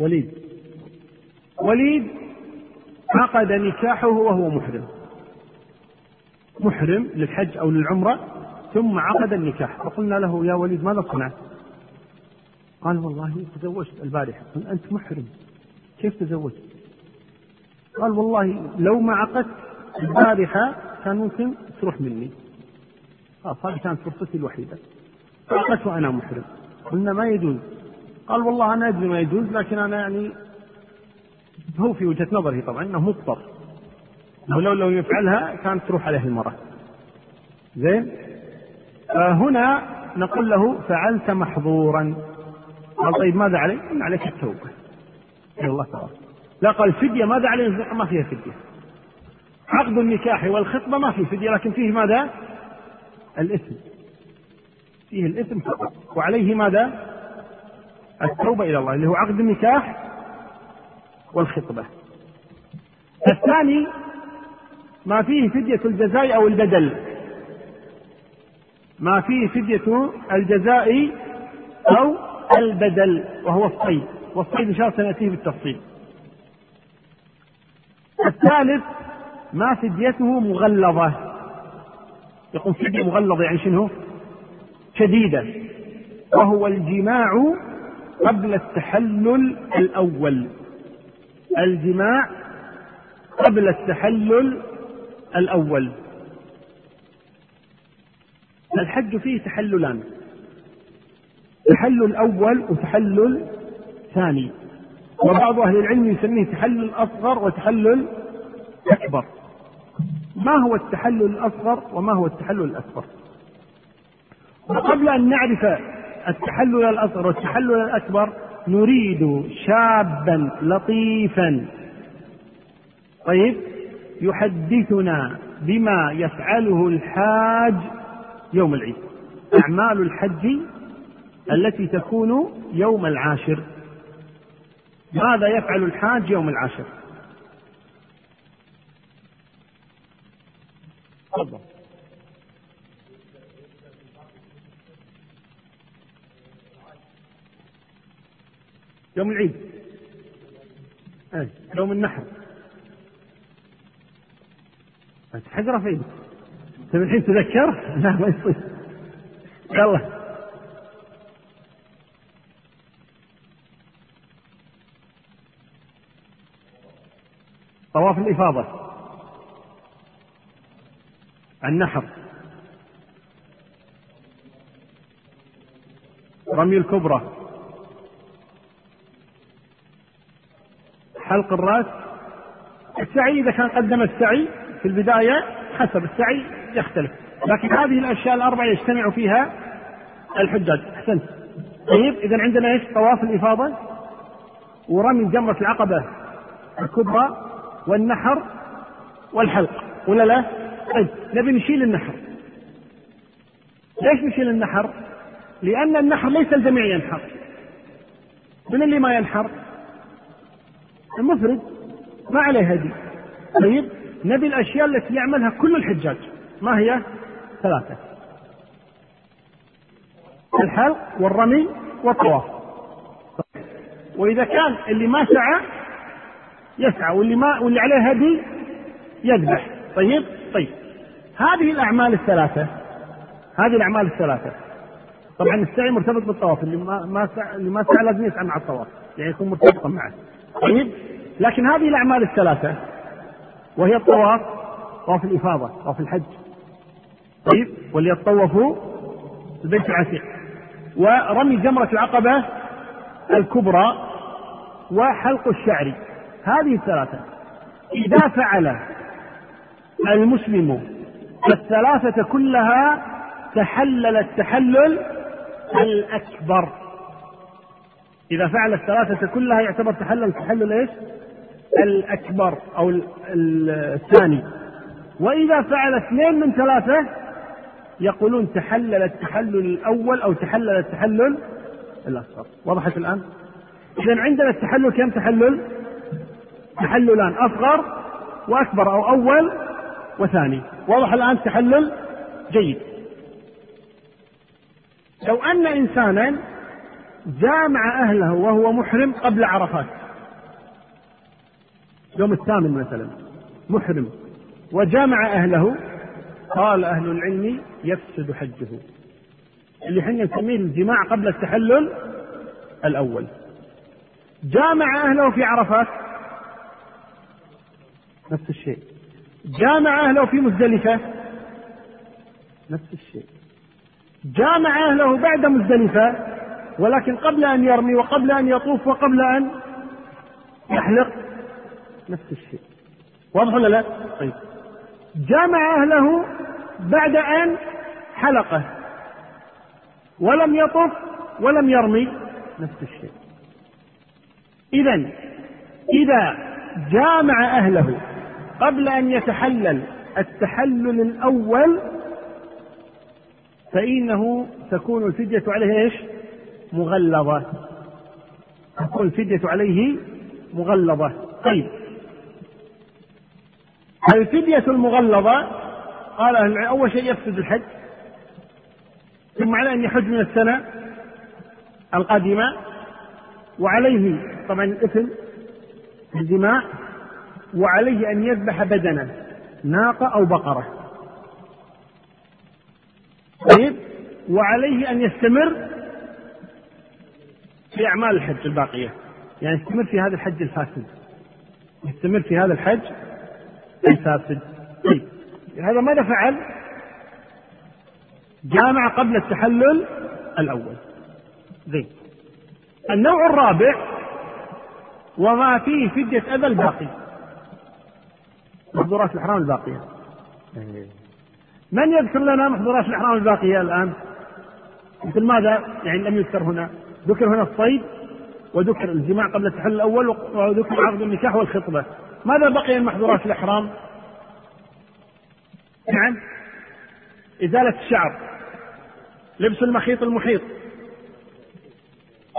وليد. وليد عقد نكاحه وهو محرم. محرم للحج أو للعمرة ثم عقد النكاح. فقلنا له يا وليد ماذا صنعت؟ قال والله تزوجت البارحة. أنت محرم. كيف تزوجت؟ قال والله لو ما عقدت البارحة كان ممكن تروح مني. خلاص هذه كانت فرصتي الوحيدة. فعقدت وأنا محرم. قلنا ما يجوز. قال والله أنا أدري ما يجوز لكن أنا يعني هو في وجهة نظري طبعا أنه مضطر. ولو لو يفعلها كانت تروح عليه المرأة. زين؟ فهنا نقول له فعلت محظورا. قال طيب ماذا علي؟ قلنا عليك التوبة. إلى الله تعالى لا قال فدية ماذا عليه؟ ما فيها فدية. عقد النكاح والخطبة ما فيه فدية لكن فيه ماذا؟ الإثم. فيه الإثم فقط. وعليه ماذا؟ التوبة إلى الله اللي هو عقد النكاح والخطبة. الثاني ما فيه فدية الجزاء أو البدل. ما فيه فدية الجزاء أو البدل وهو الصيد. والصيد إن شاء الله سنأتيه بالتفصيل. الثالث ما فديته مغلظة. يقول فدية مغلظة يعني شنو؟ شديدة. وهو الجماع قبل التحلل الأول. الجماع قبل التحلل الأول. الحج فيه تحللان. تحلل أول وتحلل ثاني. وبعض أهل العلم يسميه تحلل أصغر وتحلل أكبر. ما هو التحلل الأصغر وما هو التحلل الأكبر؟ وقبل أن نعرف التحلل الأصغر والتحلل الأكبر نريد شابا لطيفا. طيب يحدثنا بما يفعله الحاج يوم العيد. أعمال الحج التي تكون يوم العاشر. ماذا يفعل الحاج يوم العاشر تفضل. يوم العيد. أي. يوم النحر. حجرة في إيدك انت الحين تذكر؟ لا ما يصير. يلا. طواف الإفاضة. النحر. رمي الكبرى. حلق الرأس. السعي إذا كان قدم السعي في البداية حسب السعي يختلف. لكن هذه الأشياء الأربعة يجتمع فيها الحجاج. أحسنت. طيب إذا عندنا إيش؟ طواف الإفاضة. ورمي جمرة العقبة الكبرى. والنحر والحلق. ولا لا؟ طيب نبي نشيل النحر. ليش نشيل النحر؟ لأن النحر ليس الجميع ينحر. من اللي ما ينحر؟ المفرد. ما عليه هدي. طيب نبي الأشياء التي يعملها كل الحجاج. ما هي؟ ثلاثة. الحلق والرمي والطواف. وإذا كان اللي ما سعى يسعى واللي ما واللي عليه هدي يذبح طيب؟ طيب. هذه الأعمال الثلاثة. هذه الأعمال الثلاثة. طبعا السعي مرتبط بالطواف اللي ما ما سعى اللي ما سعى لازم يسعى مع الطواف يعني يكون مرتبطا معه. طيب؟ لكن هذه الأعمال الثلاثة وهي الطواف طواف الإفاضة طواف الحج. طيب؟ وليطوفوا البيت العتيق. ورمي جمرة العقبة الكبرى وحلق الشعر. هذه الثلاثة إذا فعل المسلم الثلاثة كلها تحلل التحلل الأكبر إذا فعل الثلاثة كلها يعتبر تحلل التحلل إيش؟ الأكبر أو الثاني وإذا فعل اثنين من ثلاثة يقولون تحلل التحلل الأول أو تحلل التحلل الأصغر وضحت الآن؟ إذا عندنا التحلل كم تحلل؟ تحللان أصغر وأكبر أو أول وثاني. واضح الآن تحلل؟ جيد. لو أن إنسانا جامع أهله وهو محرم قبل عرفات. يوم الثامن مثلا محرم. وجامع أهله قال أهل العلم يفسد حجه. اللي إحنا نسميه الجماع قبل التحلل الأول. جامع أهله في عرفات. نفس الشيء. جامع أهله في مزدلفة. نفس الشيء. جامع أهله بعد مزدلفة ولكن قبل أن يرمي وقبل أن يطوف وقبل أن يحلق. نفس الشيء. واضح ولا لا؟ طيب. جامع أهله بعد أن حلقه. ولم يطف ولم يرمي. نفس الشيء. إذا إذا جامع أهله قبل أن يتحلل التحلل الأول فإنه تكون الفدية عليه إيش؟ مغلظة. تكون الفدية عليه مغلظة. طيب. الفدية المغلظة قال أهل العلم أول شيء يفسد الحج. ثم عليه أن يحج من السنة القادمة. وعليه طبعا الإثم الجماع وعليه أن يذبح بدنه ناقة أو بقرة. طيب؟ وعليه أن يستمر في أعمال الحج الباقية. يعني يستمر في هذا الحج الفاسد. يستمر في هذا الحج الفاسد. طيب هذا ماذا فعل؟ جامع قبل التحلل الأول. زين. النوع الرابع وما فيه فدية أذى الباقي. محظورات الإحرام الباقية. من يذكر لنا محظورات الإحرام الباقية الآن؟ مثل ماذا؟ يعني لم يذكر هنا. ذكر هنا الصيد وذكر الجماع قبل التحلل الأول وذكر عقد النكاح والخطبة. ماذا بقي من محظورات الإحرام؟ نعم. إزالة الشعر لبس المخيط المحيط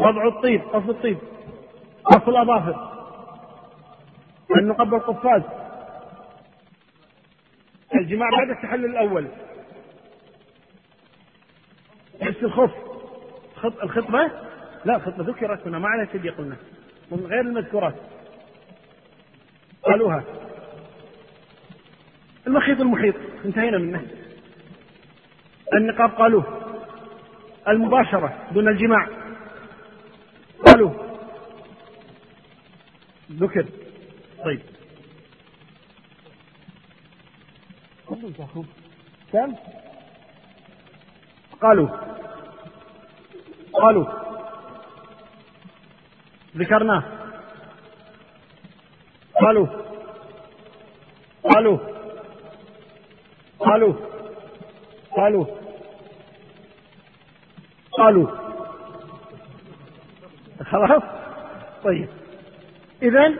وضع الطيب قص الطيب قص الأظافر أن نقبل القفاز. الجماع بعد التحلل الأول. لبس الخف الخطبة؟ لا الخطبة ذكرت هنا ما عليها شيء قلنا. من غير المذكورات. قالوها. المخيط المحيط. انتهينا منه. النقاب قالوه المباشرة دون الجماع. قالوه ذكر. طيب. كم؟ قالوا. قالوا. ذكرناه قالوا. قالوا. قالوا. قالوا. قالوا. خلاص؟ طيب. إذا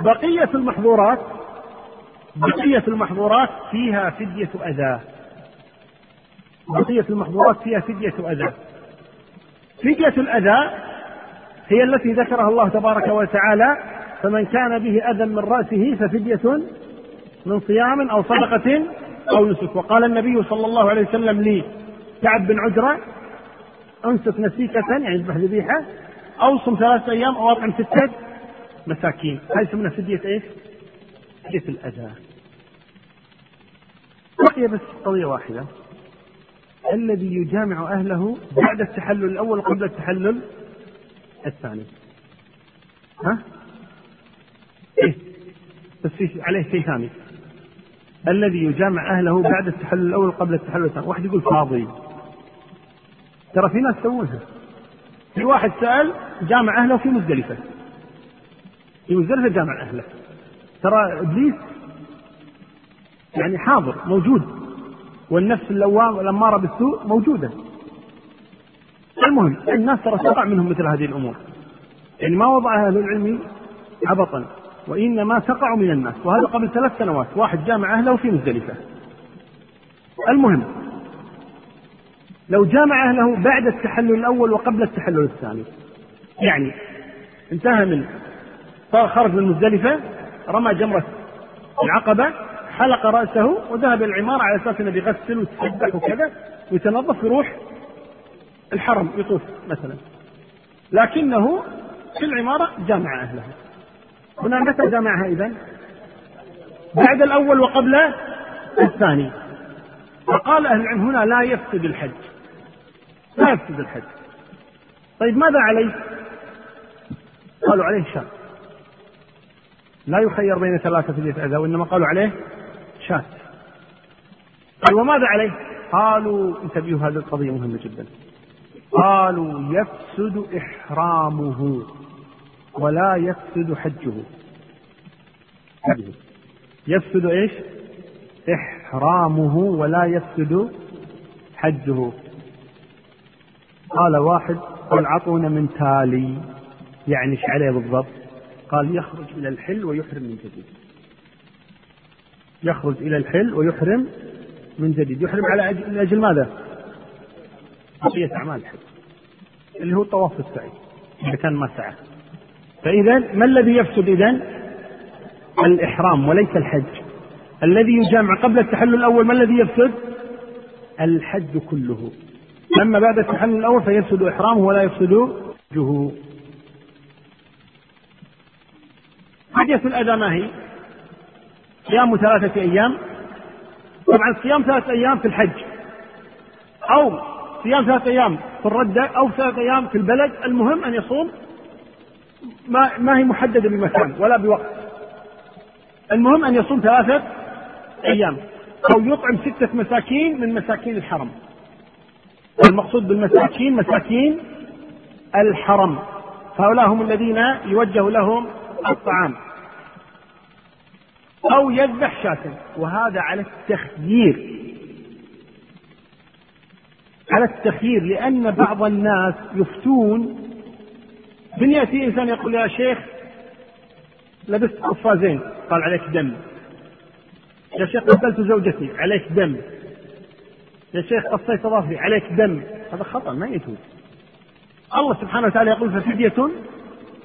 بقية المحظورات بقية المحظورات فيها فدية أذى. بقية المحظورات فيها فدية أذى. فدية الأذى هي التي ذكرها الله تبارك وتعالى فمن كان به أذى من رأسه ففدية من صيام أو صدقة أو نسك. وقال النبي صلى الله عليه وسلم لي كعب بن عجرة أنسك نسيكة يعني اذبح ذبيحة أو صم ثلاثة أيام أو أطعم ستة مساكين. هذه يسمونها فدية إيش؟ فدية الأذى. بقي بس قضية واحدة. الذي يجامع أهله بعد التحلل الأول قبل التحلل الثاني. ها؟ إيه. بس في عليه شيء ثاني. الذي يجامع أهله بعد التحلل الأول قبل التحلل الثاني. واحد يقول فاضي. ترى في ناس يسوونها. في واحد سأل جامع أهله في مزدلفة. في مزدلفة جامع أهله. ترى إبليس يعني حاضر موجود. والنفس اللوام الأمارة بالسوء موجودة. المهم الناس ترى تقع منهم مثل هذه الأمور. يعني ما وضع أهل العلم عبطا وإنما تقع من الناس. وهذا قبل ثلاث سنوات. واحد جامع أهله في مزدلفة. المهم لو جامع أهله بعد التحلل الأول وقبل التحلل الثاني. يعني انتهى من خرج من مزدلفة رمى جمرة العقبة حلق رأسه وذهب إلى العمارة على أساس أنه بيغسل ويتسبح وكذا ويتنظف ويروح الحرم يطوف مثلا. لكنه في العمارة جامع أهله. هنا متى جمعها إذا؟ بعد الأول وقبل الثاني. فقال أهل العلم هنا لا يفسد الحج. لا يفسد الحج. طيب ماذا عليه؟ قالوا عليه شاة لا يخير بين ثلاثة في وإنما قالوا عليه شاة قال وماذا عليه؟ قالوا انتبهوا هذه القضية مهمة جدا. قالوا يفسد إحرامه ولا يفسد حجه. يفسد إيش؟ إحرامه ولا يفسد حجه. قال واحد قل عطونا من تالي. يعني إيش عليه بالضبط؟ قال يخرج إلى الحل ويحرم من جديد. يخرج إلى الحل ويحرم من جديد. يحرم على أجل ماذا؟ بقية أعمال الحج. اللي هو الطواف السعي إذا كان ما سعى. فإذا ما الذي يفسد إذا؟ الإحرام وليس الحج. الذي يجامع قبل التحلل الأول ما الذي يفسد؟ الحج كله. أما بعد التحلل الأول فيفسد إحرامه ولا يفسد حجه. حجة الأذى ما هي؟ صيام ثلاثة أيام. طبعا صيام ثلاثة أيام في الحج أو صيام ثلاثة أيام في الردة أو ثلاثة أيام في البلد. المهم أن يصوم ما ما هي محددة بمكان ولا بوقت. المهم أن يصوم ثلاثة أيام أو يطعم ستة مساكين من مساكين الحرم. المقصود بالمساكين مساكين الحرم. هؤلاء هم الذين يوجه لهم الطعام. أو يذبح شاة. وهذا على التخيير. على التخيير لأن بعض الناس يفتون. من يأتي إنسان يقول يا شيخ لبست قفازين. قال عليك دم. يا شيخ قتلت زوجتي. عليك دم. يا شيخ قصيت ظهري عليك دم. هذا خطأ ما يجوز. الله سبحانه وتعالى يقول ففدية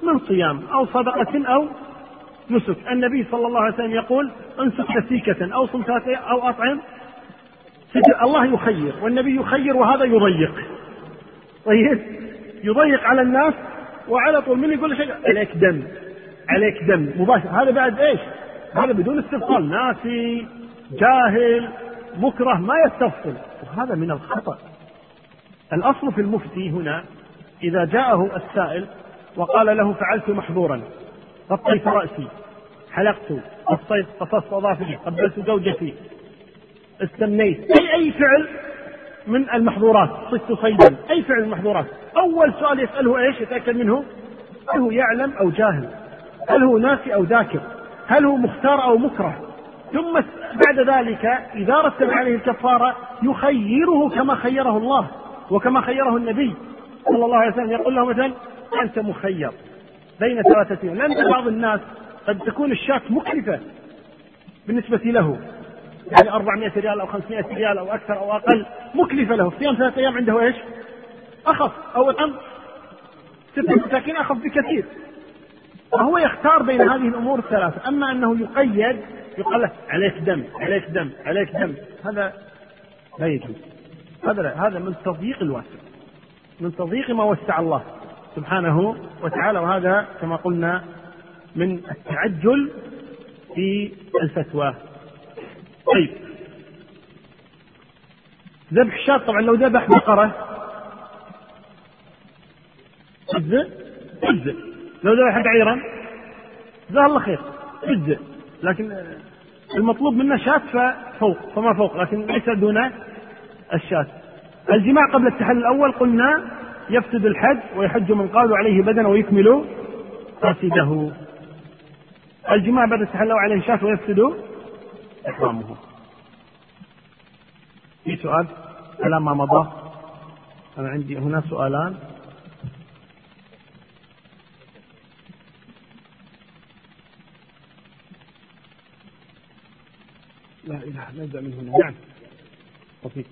من صيام أو صدقة أو نسك. النبي صلى الله عليه وسلم يقول انسك نسيكة أو صم أو أطعم. الله يخير والنبي يخير وهذا يضيق. طيب؟ يضيق على الناس وعلى طول. من يقول شيء؟ عليك دم. عليك دم. مباشر. هذا بعد إيش؟ هذا بدون استفصال ناسي جاهل مكره ما يستفصل. وهذا من الخطأ. الأصل في المفتي هنا إذا جاءه السائل وقال له فعلت محظورا غطيت رأسي. حلقت قصيت قصصت أظافري قبلت زوجتي. استنيت. أي أي فعل؟ من المحظورات. صدت صيدا. أي فعل من المحظورات؟ أول سؤال يسأله إيش؟ يتأكد منه. هل هو يعلم أو جاهل؟ هل هو ناسي أو ذاكر؟ هل هو مختار أو مكره؟ ثم بعد ذلك إذا رتب عليه الكفارة يخيره كما خيره الله وكما خيره النبي صلى الله عليه وسلم. يقول له مثلا أنت مخير بين ثلاثة لأن بعض الناس قد تكون الشاة مكلفة بالنسبة له. يعني 400 ريال أو 500 ريال أو أكثر أو أقل مكلفة له. صيام ثلاثة أيام عنده إيش؟ أخف. أو أطعم ستة مساكين أخف بكثير. فهو يختار بين هذه الأمور الثلاثة. أما أنه يقيد يقال له عليك دم عليك دم عليك دم. هذا لا يجوز. هذا لا. هذا من تضييق الواسع. من تضييق ما وسع الله سبحانه وتعالى. وهذا كما قلنا من التعجل في الفتوى. طيب. ذبح الشاة طبعا لو ذبح بقرة. تجزئ تجزئ لو ذبح بعيرا. جزاه الله خير. تجزئ لكن المطلوب منا شاة فوق فما فوق لكن ليس دون الشاة. الجماع قبل التحلل الأول قلنا يفسد الحج ويحج من قال عليه بدن ويكمل فاسده الجماع بعد التحلل عليه شاة ويفسد إحرامه في سؤال؟ على ما مضى؟ أنا عندي هنا سؤالان. لا إله نبدأ من هنا. نعم. طفيق.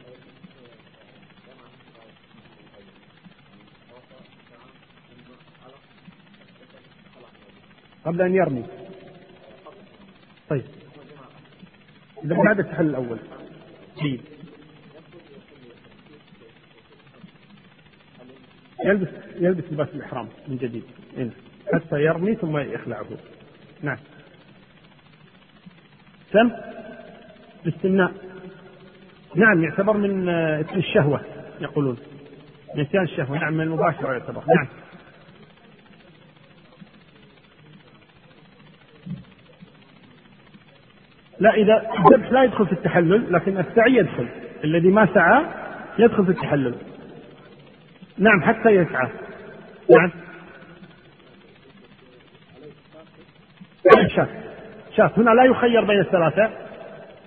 قبل أن يرمي. طيب. إذا بعد التحلل الأول. جيد. يلبس يلبس لباس الإحرام من جديد. هنا حتى يرمي ثم يخلعه. نعم. سم. الاستمناء نعم يعتبر من اسم الشهوة يقولون. نسيان الشهوة. نعم من المباشرة يعتبر. نعم. لا إذا الذبح لا يدخل في التحلل لكن السعي يدخل. الذي ما سعى يدخل في التحلل. نعم حتى يسعى. نعم. شاف شاف هنا لا يخير بين الثلاثة.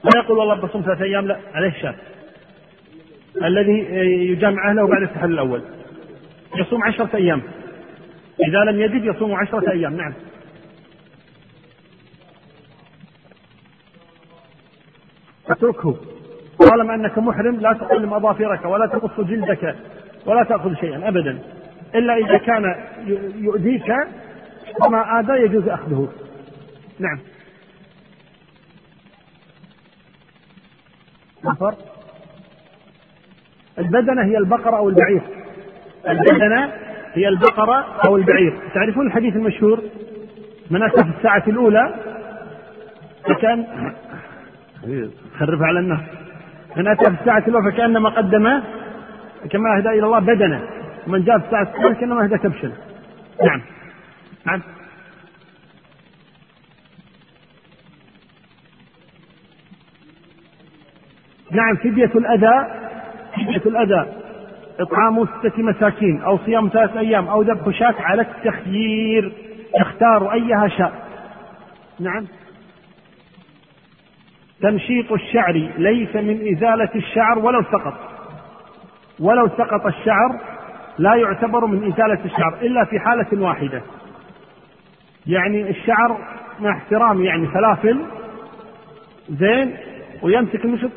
لا يقول والله بصوم ثلاثة أيام لا. عليه شاف الذي يجامع أهله بعد التحلل الأول. يصوم عشرة أيام. إذا لم يجد يصوم عشرة أيام. نعم. اتركه. طالما أنك محرم لا تقلم أظافرك ولا تقص جلدك ولا تأخذ شيئا ابدا. إلا إذا كان يؤذيك وما آذى يجوز أخذه. نعم. الفرق البدنة هي البقرة أو البعير. البدنة هي البقرة أو البعير. تعرفون الحديث المشهور؟ من أتى في الساعة الأولى؟ فكان خرفها على الناس من أتى في الساعة الأولى فكأنما قدم كما أهدى إلى الله بدنه. ومن جاء في الساعة الثانية كأنما أهدى كبشا نعم. نعم. نعم فدية الأذى. فدية الأذى. إطعام ستة مساكين أو صيام ثلاثة أيام أو ذبح شاة على التخيير. يختار أيها شاء نعم. تمشيط الشعر ليس من إزالة الشعر ولو سقط. ولو سقط الشعر لا يعتبر من إزالة الشعر إلا في حالة واحدة. يعني الشعر مع احترامي يعني فلافل زين ويمسك المشط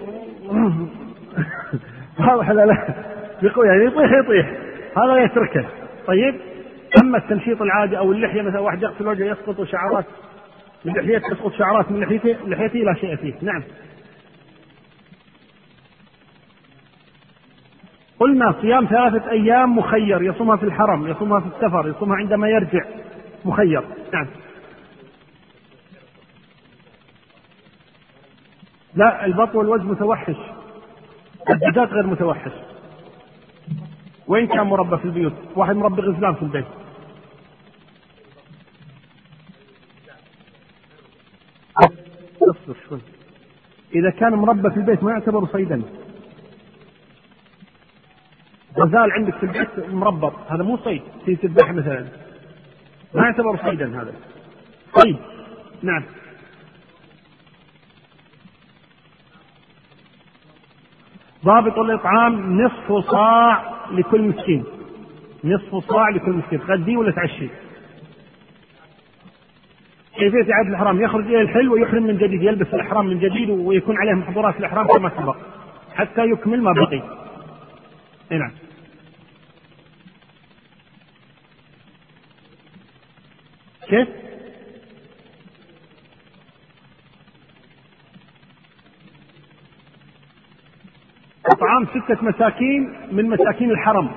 واضح لا؟ لا يعني يطيح يطيح. هذا يتركه. طيب أما التمشيط العادي أو اللحية مثلا واحد يغسل وجهه يسقط شعرات من لحيته تسقط شعرات من لحيته لحيته لا شيء فيه. نعم. قلنا صيام ثلاثة أيام مخير يصومها في الحرم يصومها في السفر يصومها عندما يرجع مخير. نعم. لا البط والوجه متوحش. الدجاج غير متوحش. وين كان مربى في البيوت واحد مربي غزلان في البيت اصبر شوي إذا كان مربى في البيت ما يعتبر صيدا. غزال عندك في البيت مربط هذا مو صيد. في تذبح مثلا. ما يعتبر صيدا هذا. صيد. نعم. ضابط الإطعام نصف صاع لكل مسكين. نصف صاع لكل مسكين. تغديه ولا تعشي كيفية إعادة الإحرام يخرج إلى الحل ويحرم من جديد يلبس الإحرام من جديد ويكون عليه محظورات الإحرام كما سبق حتى يكمل ما بقي. نعم. كيف؟ إطعام ستة مساكين من مساكين الحرم.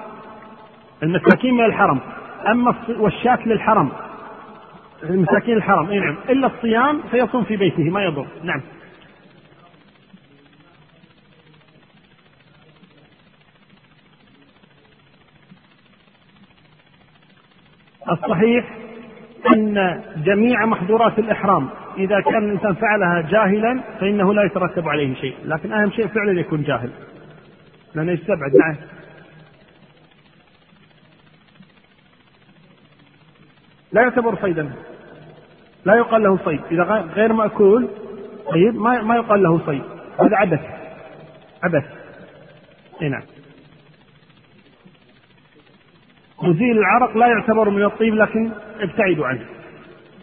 المساكين من الحرم. أما والشاة للحرم. مساكين الحرم اي نعم. إلا الصيام فيصوم في بيته ما يضر. نعم. الصحيح أن جميع محظورات الإحرام إذا كان الإنسان فعلها جاهلا فإنه لا يترتب عليه شيء. لكن أهم شيء فعلا يكون جاهل. لأنه يستبعد. نعم. لا يعتبر صيدا. لا يقال له صيد. إذا غير مأكول طيب ما ما يقال له صيد. هذا عبث. عبث. إي نعم. مزيل العرق لا يعتبر من الطيب لكن ابتعدوا عنه.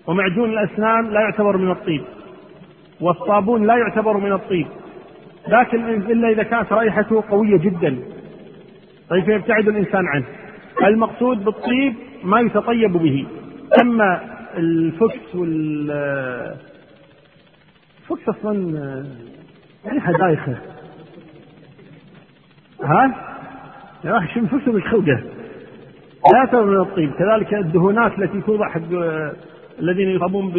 ومعجون الأسنان لا يعتبر من الطيب. والصابون لا يعتبر من الطيب. لكن إلا إذا كانت رائحته قوية جدا. طيب فيبتعد الإنسان عنه. المقصود بالطيب ما يتطيب به. أما ال Vicks وال ال Vicks أصلا ريحه دايخه ها؟ يا أخي شو ال Vicks بالخوجه لا يعتبر من الطيب. كذلك الدهونات التي توضع حق الذين يصابون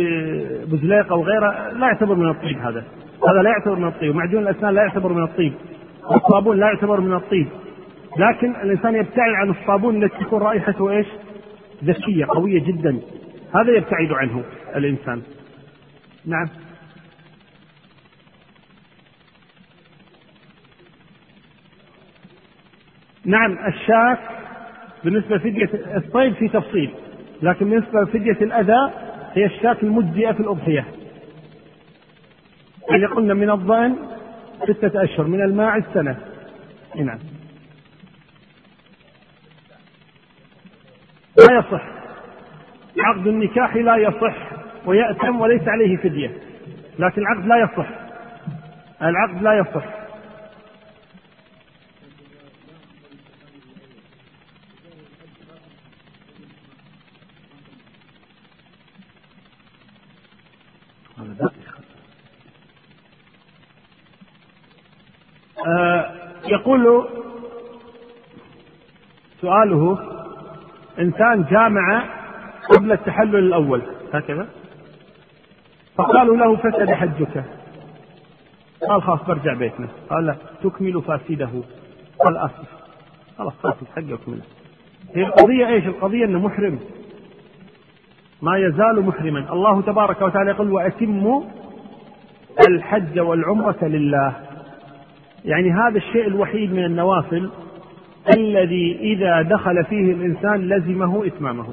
بزليق أو غيره لا يعتبر من الطيب هذا. هذا لا يعتبر من الطيب. معجون الأسنان لا يعتبر من الطيب. الصابون لا يعتبر من الطيب. لكن الإنسان يبتعد عن الصابون التي تكون رائحته إيش؟ ذكية قوية جدا. هذا يبتعد عنه الإنسان. نعم. نعم الشاة بالنسبة لفدية الصيد في تفصيل لكن بالنسبة لفدية الأذى هي الشاة المجزئة في الأضحية. إذا قلنا من الضأن ستة أشهر من الماعز سنة نعم. يصح. عقد النكاح لا يصح ويأتم وليس عليه فدية. لكن العقد لا يصح. العقد لا يصح. آه يقول سؤاله إنسان جامع قبل التحلل الأول. هكذا؟ فقالوا له فسد حجك. قال خلاص برجع بيتنا. قال لا تكمل فاسده. قال آسف. خلاص فاسد حقه اكمله هي القضية إيش؟ القضية إنه محرم. ما يزال محرما. الله تبارك وتعالى يقول واتموا الحج والعمرة لله. يعني هذا الشيء الوحيد من النوافل الذي إذا دخل فيه الإنسان لزمه إتمامه.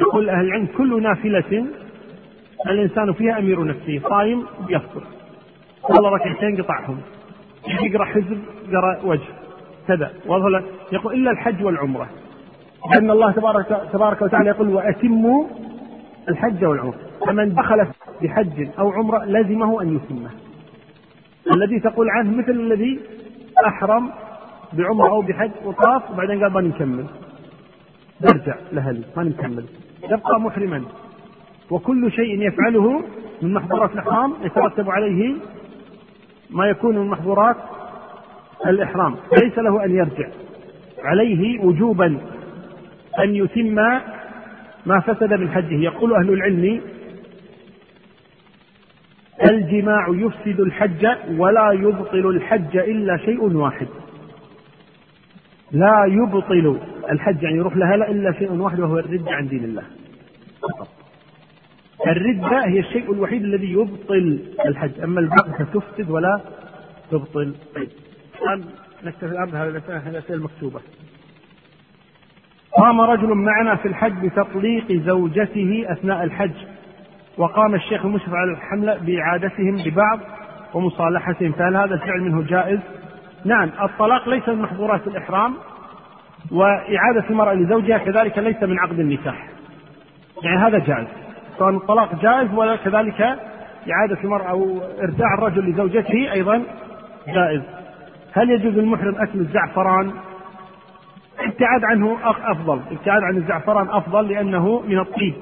يقول أهل العلم كل نافلة الإنسان فيها أمير نفسه صايم يفطر صلى ركعتين قطعهم. يقرأ حزب قرأ وجه. كذا. يقول إلا الحج والعمرة. لأن الله تبارك, تبارك وتعالى يقول وأتموا الحج والعمرة. فمن دخل بحج أو عمرة لزمه أن يتمه. الذي تقول عنه مثل الذي أحرم بعمرة أو بحج وطاف وبعدين قال بنكمل برجع لأهلي ما نكمل. يبقى محرما. وكل شيء يفعله من محظورات الإحرام يترتب عليه ما يكون من محظورات الإحرام. ليس له أن يرجع. عليه وجوبا أن يتم ما فسد من حجه. يقول أهل العلم الجماع يفسد الحج ولا يبطل الحج إلا شيء واحد. لا يبطل الحج يعني يروح لها لا إلا شيء واحد وهو الردة عن دين الله. فقط. الردة هي الشيء الوحيد الذي يبطل الحج. أما الباقي فتفسد ولا تبطل. طيب الآن نكتفي الآن بهذه الأسئلة المكتوبة. قام رجل معنا في الحج بتطليق زوجته أثناء الحج. وقام الشيخ المشرف على الحملة بإعادتهم ببعض ومصالحتهم. فهل هذا الفعل منه جائز؟ نعم الطلاق ليس من محظورات الإحرام وإعادة المرأة لزوجها كذلك ليس من عقد النكاح. يعني هذا جائز. سواء الطلاق جائز ولا كذلك إعادة المرأة أو إرجاع الرجل لزوجته أيضا جائز. هل يجوز للمحرم أكل الزعفران؟ الابتعاد عنه أفضل. الابتعاد عن الزعفران أفضل لأنه من الطيب.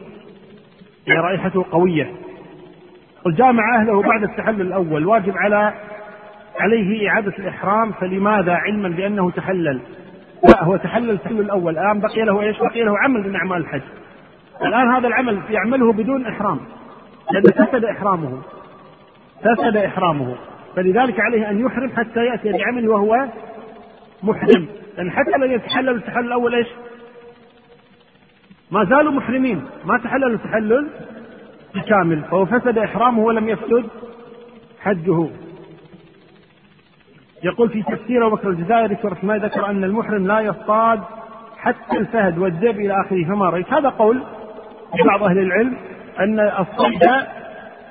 يعني رائحته قوية. وجامع أهله بعد التحلل الأول واجب على عليه إعادة الإحرام فلماذا علما بأنه تحلل؟ لا هو تحلل التحلل الأول. الآن بقي له إيش؟ بقي له عمل من أعمال الحج. الآن هذا العمل يعمله بدون إحرام لأنه فسد إحرامه. فسد إحرامه. فلذلك عليه أن يحرم حتى يأتي بعمل وهو محرم. لأن حتى لو يتحلل التحلل الأول إيش؟ ما زالوا محرمين. ما تحللوا التحلل الكامل فهو فسد إحرامه ولم يفسد حجه. يقول في تفسير ابو بكر الجزائري سوره ما ذكر أن المحرم لا يصطاد حتى الفهد والذئب إلى آخره فما رايت هذا قول بعض أهل العلم أن الصيد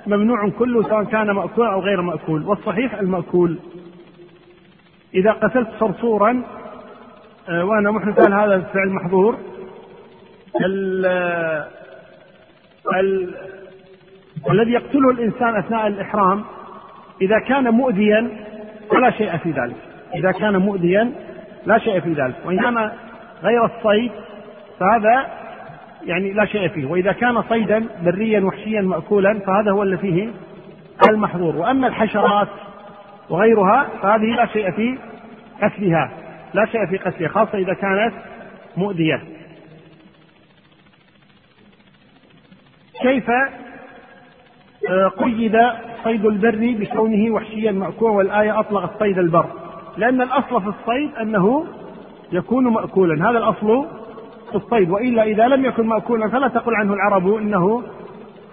ممنوع كله سواء كان ماكولا أو غير مأكول والصحيح المأكول. إذا قتلت صرصورا آه، وأنا محرم كان هذا الفعل محظور. ال ال الذي يقتله الإنسان أثناء الإحرام إذا كان مؤذيا فلا شيء في ذلك. إذا كان مؤذيا لا شيء في ذلك. وان كان غير الصيد فهذا يعني لا شيء فيه. وإذا كان صيدا بريا وحشيا ماكولا فهذا هو اللي فيه المحظور. وأما الحشرات وغيرها فهذه لا شيء في قتلها لا شيء في قتلها خاصة إذا كانت مؤذية. كيف قيد صيد البر بكونه وحشيا مأكولا والآية أطلقت صيد البر. لأن الأصل في الصيد أنه يكون مأكولا. هذا الأصل في الصيد. وإلا إذا لم يكن مأكولا فلا تقل عنه العرب إنه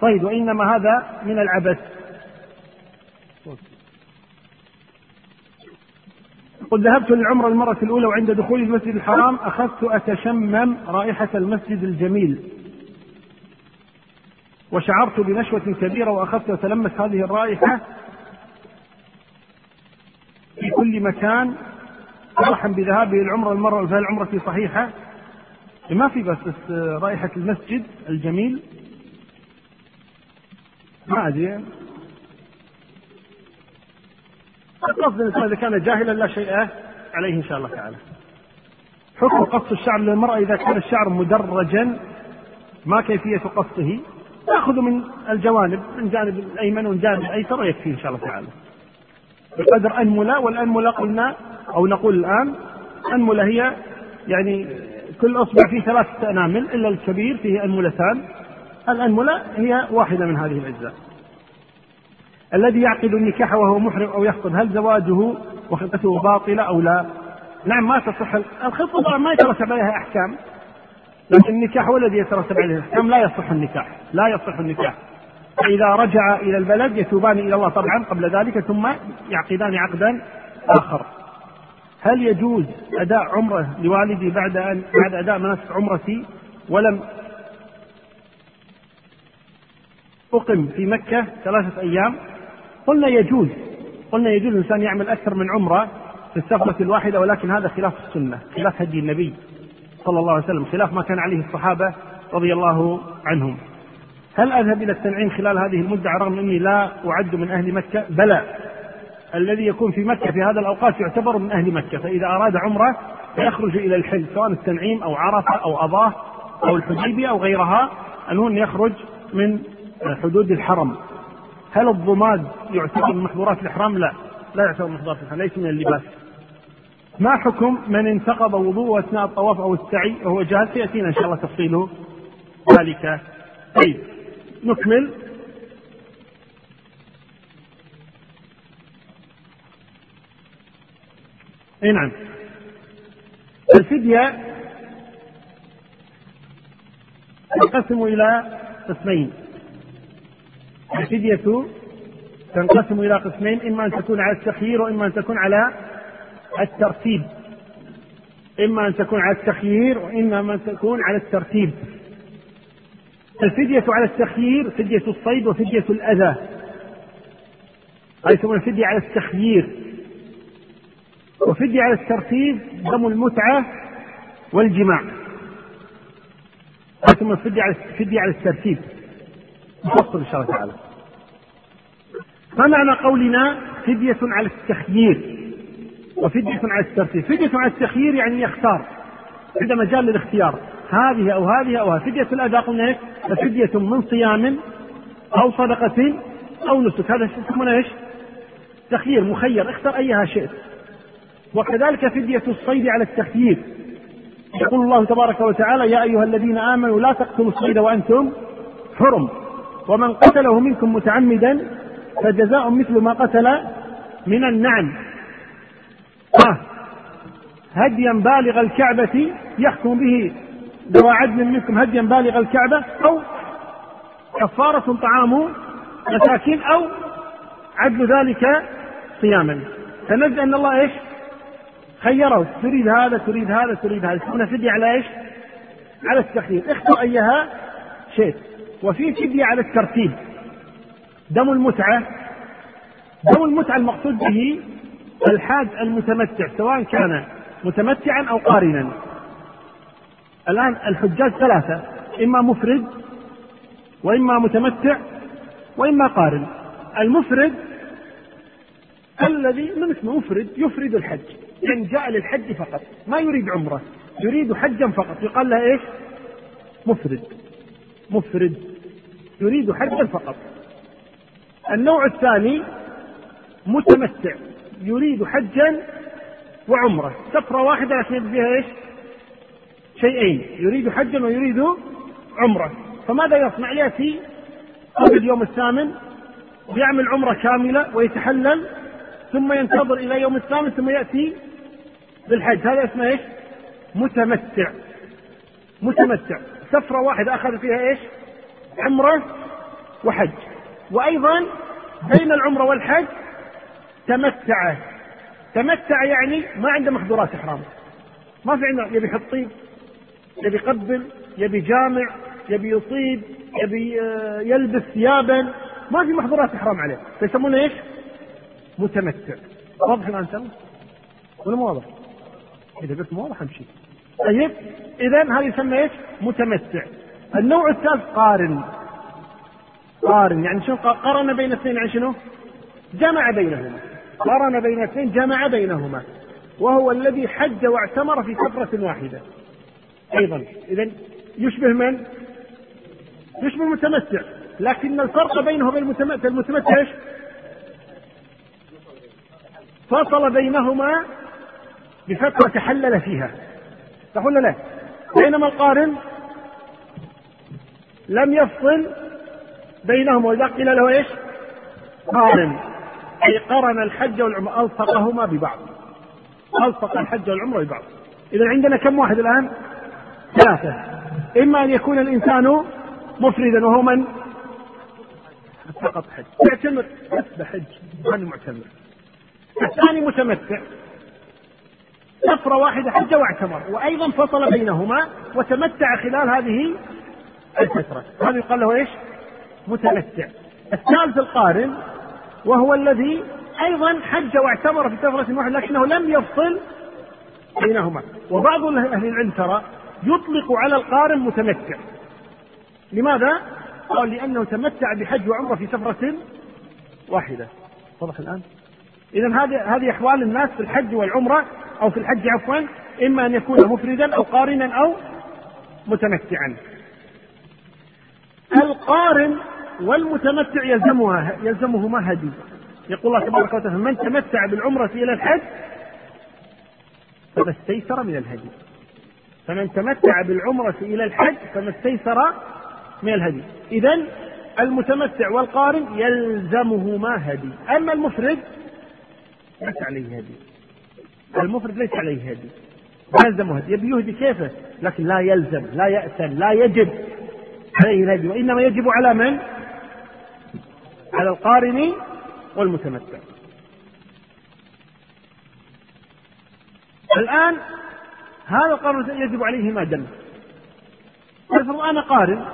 صيد وإنما هذا من العبث. قل ذهبت للعمرة المرة الأولى وعند دخول المسجد الحرام أخذت أتشمم رائحة المسجد الجميل. وشعرت بنشوة كبيرة وأخذت أتلمس هذه الرائحة في كل مكان فرحا بذهابه العمرة المرة فهل عمرتي صحيحة؟ ما في بس, بس رائحة المسجد الجميل. ما أدري. القصد الإنسان إذا كان جاهلا لا شيء عليه إن شاء الله تعالى. حكم قص الشعر للمرأة إذا كان الشعر مدرجا ما كيفية قصه ناخذ من الجوانب من جانب الأيمن والجانب الأيسر ويكفي إن شاء الله تعالى. بقدر انمله والانمله قلنا أو نقول الآن انمله هي يعني كل أصبع فيه ثلاثة أنامل إلا الكبير فيه انملتان. الانمله هي واحدة من هذه الأجزاء. الذي يعقد النكاح وهو محرم أو يخطب هل زواجه وخطبته باطلة أو لا؟ نعم ما تصح الخطبة ما يترتب عليها أحكام لكن النكاح هو الذي يترتب عليه الإحكام لا يصح النكاح لا يصح النكاح. فإذا رجع إلى البلد يتوبان إلى الله طبعا قبل ذلك ثم يعقدان عقدا آخر. هل يجوز أداء عمرة لوالدي بعد أن بعد أداء مناسك عمرتي؟ ولم أقم في مكة ثلاثة أيام. قلنا يجوز. قلنا يجوز الإنسان يعمل أكثر من عمرة في السفرة الواحدة ولكن هذا خلاف السنة خلاف هدي النبي. صلى الله عليه وسلم خلاف ما كان عليه الصحابة رضي الله عنهم هل أذهب إلى التنعيم خلال هذه المدة رغم أني لا أعد من أهل مكة؟ بلى. الذي يكون في مكة في هذا الأوقات يعتبر من أهل مكة فإذا أراد عمرة فيخرج إلى الحل سواء التنعيم أو عرفة أو أضاه أو الحديبية أو غيرها المهم يخرج من حدود الحرم. هل الضماد يعتبر من محظورات الإحرام؟ لا. لا يعتبر من محظورات الإحرام ليس من اللباس. ما حكم من انتقض وضوءه اثناء الطواف أو السعي؟ وهو جاهز؟ سيأتينا إن شاء الله تفصيل ذلك طيب. نكمل. أي نعم. الفدية تنقسم إلى قسمين. الفدية تنقسم إلى قسمين إما أن تكون على التخيير وإما أن تكون على الترتيب. إما أن تكون على التخيير وإما أن تكون على الترتيب. الفدية على التخيير فدية الصيد وفدية الأذى. هذه يسمونها فدية على التخيير. وفدية على الترتيب دم المتعة والجماع. ثم فدية على فدية على الترتيب. نفصل إن شاء الله تعالى. ما معنى قولنا فدية على التخيير. وفدية على الترتيب. فدية على التخيير يعني يختار. عنده مجال للاختيار هذه أو هذه أو هذه. فدية الأداء قلنا إيش؟ فدية من صيام أو صدقة أو نسك. هذا يسمونه إيش؟ تخيير مخير. اختر أيها شئت. وكذلك فدية الصيد على التخيير. يقول الله تبارك وتعالى يا أيها الذين آمنوا لا تقتلوا الصيد وأنتم حرم. ومن قتله منكم متعمدا فجزاء مثل ما قتل من النعم. هديا بالغ الكعبة يحكم به ذو عدل منكم هديا بالغ الكعبة أو كفارة طعام مساكين أو عدل ذلك صياما فنجد أن الله إيش؟ خيره. تريد هذا تريد هذا تريد هذا. يسمونها فدية على إيش؟ على التخيير. اختر أيها شئت وفي فدية على الترتيب. دم المتعة. دم المتعة المقصود به الحاج المتمتع سواء كان متمتعا أو قارنا. الآن الحجاج ثلاثة إما مفرد وإما متمتع وإما قارن. المفرد الذي من اسمه مفرد يفرد الحج يعني جاء للحج فقط ما يريد عمرة يريد حجا فقط يقال له إيش؟ مفرد. مفرد يريد حجا فقط. النوع الثاني متمتع. يريد حجا وعمرة سفرة واحدة لكن فيها إيش؟ شيئين يريد حجا ويريد عمرة فماذا يصنع؟ يأتي قبل اليوم الثامن ويعمل عمرة كاملة ويتحلل ثم ينتظر إلى يوم الثامن ثم يأتي بالحج هذا اسمه إيش؟ متمتع متمتع سفرة واحدة أخذ فيها إيش؟ عمرة وحج وأيضا بين العمرة والحج تمتع تمتع يعني ما عنده محظورات إحرام ما في عنده يبي يحط طيب يبي يقبل يبي جامع يبي يصيب يبي آه، يلبس ثيابا ما في محظورات إحرام عليه فيسمونه إيش؟ متمتع واضح الآن سم؟ ولا مو واضح؟ إذا قلت مو واضح أمشي طيب إذا هذا يسمى إيش؟ متمتع النوع الثالث قارن قارن يعني شنو قارن بين اثنين يعني شنو؟ جمع بينهما قرن بين اثنين جمع بينهما وهو الذي حج واعتمر في سفرة واحدة أيضا إذا يشبه من؟ يشبه المتمتع لكن الفرق بينه وبين المتمتع المتمتع إيش؟ فصل بينهما بفترة تحلل فيها صح ولا لا؟ بينما القارن لم يفصل بينهما وإذا قيل له إيش؟ قارن أي قرن الحج والعمرة ألصقهما ببعض. ألصق الحج والعمرة ببعض. إذا عندنا كم واحد الآن؟ ثلاثة. إما أن يكون الإنسان مفردا وهو من؟ فقط حج. يعتمر بس بحج. هذا معتمر؟ الثاني متمتع. سفرة واحدة حج واعتمر. وأيضا فصل بينهما وتمتع خلال هذه الفترة. هذا يقال له إيش؟ متمتع. الثالث القارن وهو الذي أيضا حج واعتمر في سفرة واحدة لكنه لم يفصل بينهما وبعض أهل العلم ترى يطلق على القارن متمتع لماذا؟ قال لأنه تمتع بحج وعمرة في سفرة واحدة واضح الآن؟ إذا هذه هذه أحوال الناس في الحج والعمرة أو في الحج عفوا إما أن يكون مفردا أو قارنا أو متمتعا القارن والمتمتع يلزمها يلزمهما هدي. يقول الله تبارك وتعالى من تمتع بالعمرة إلى الحج فما استيسر من الهدي. فمن تمتع بالعمرة إلى الحج فما استيسر من الهدي. إذا المتمتع والقارن يلزمهما هدي. أما المفرد ليس عليه هدي. المفرد ليس عليه هدي. لا يلزمه هدي. يبي يهدي كيفه؟ لكن لا يلزم لا يأثم لا يجب عليه الهدي. وإنما يجب على من؟ على القارن والمتمتع. الآن هذا القارن يجب عليه ما دم. افرض أنا قارن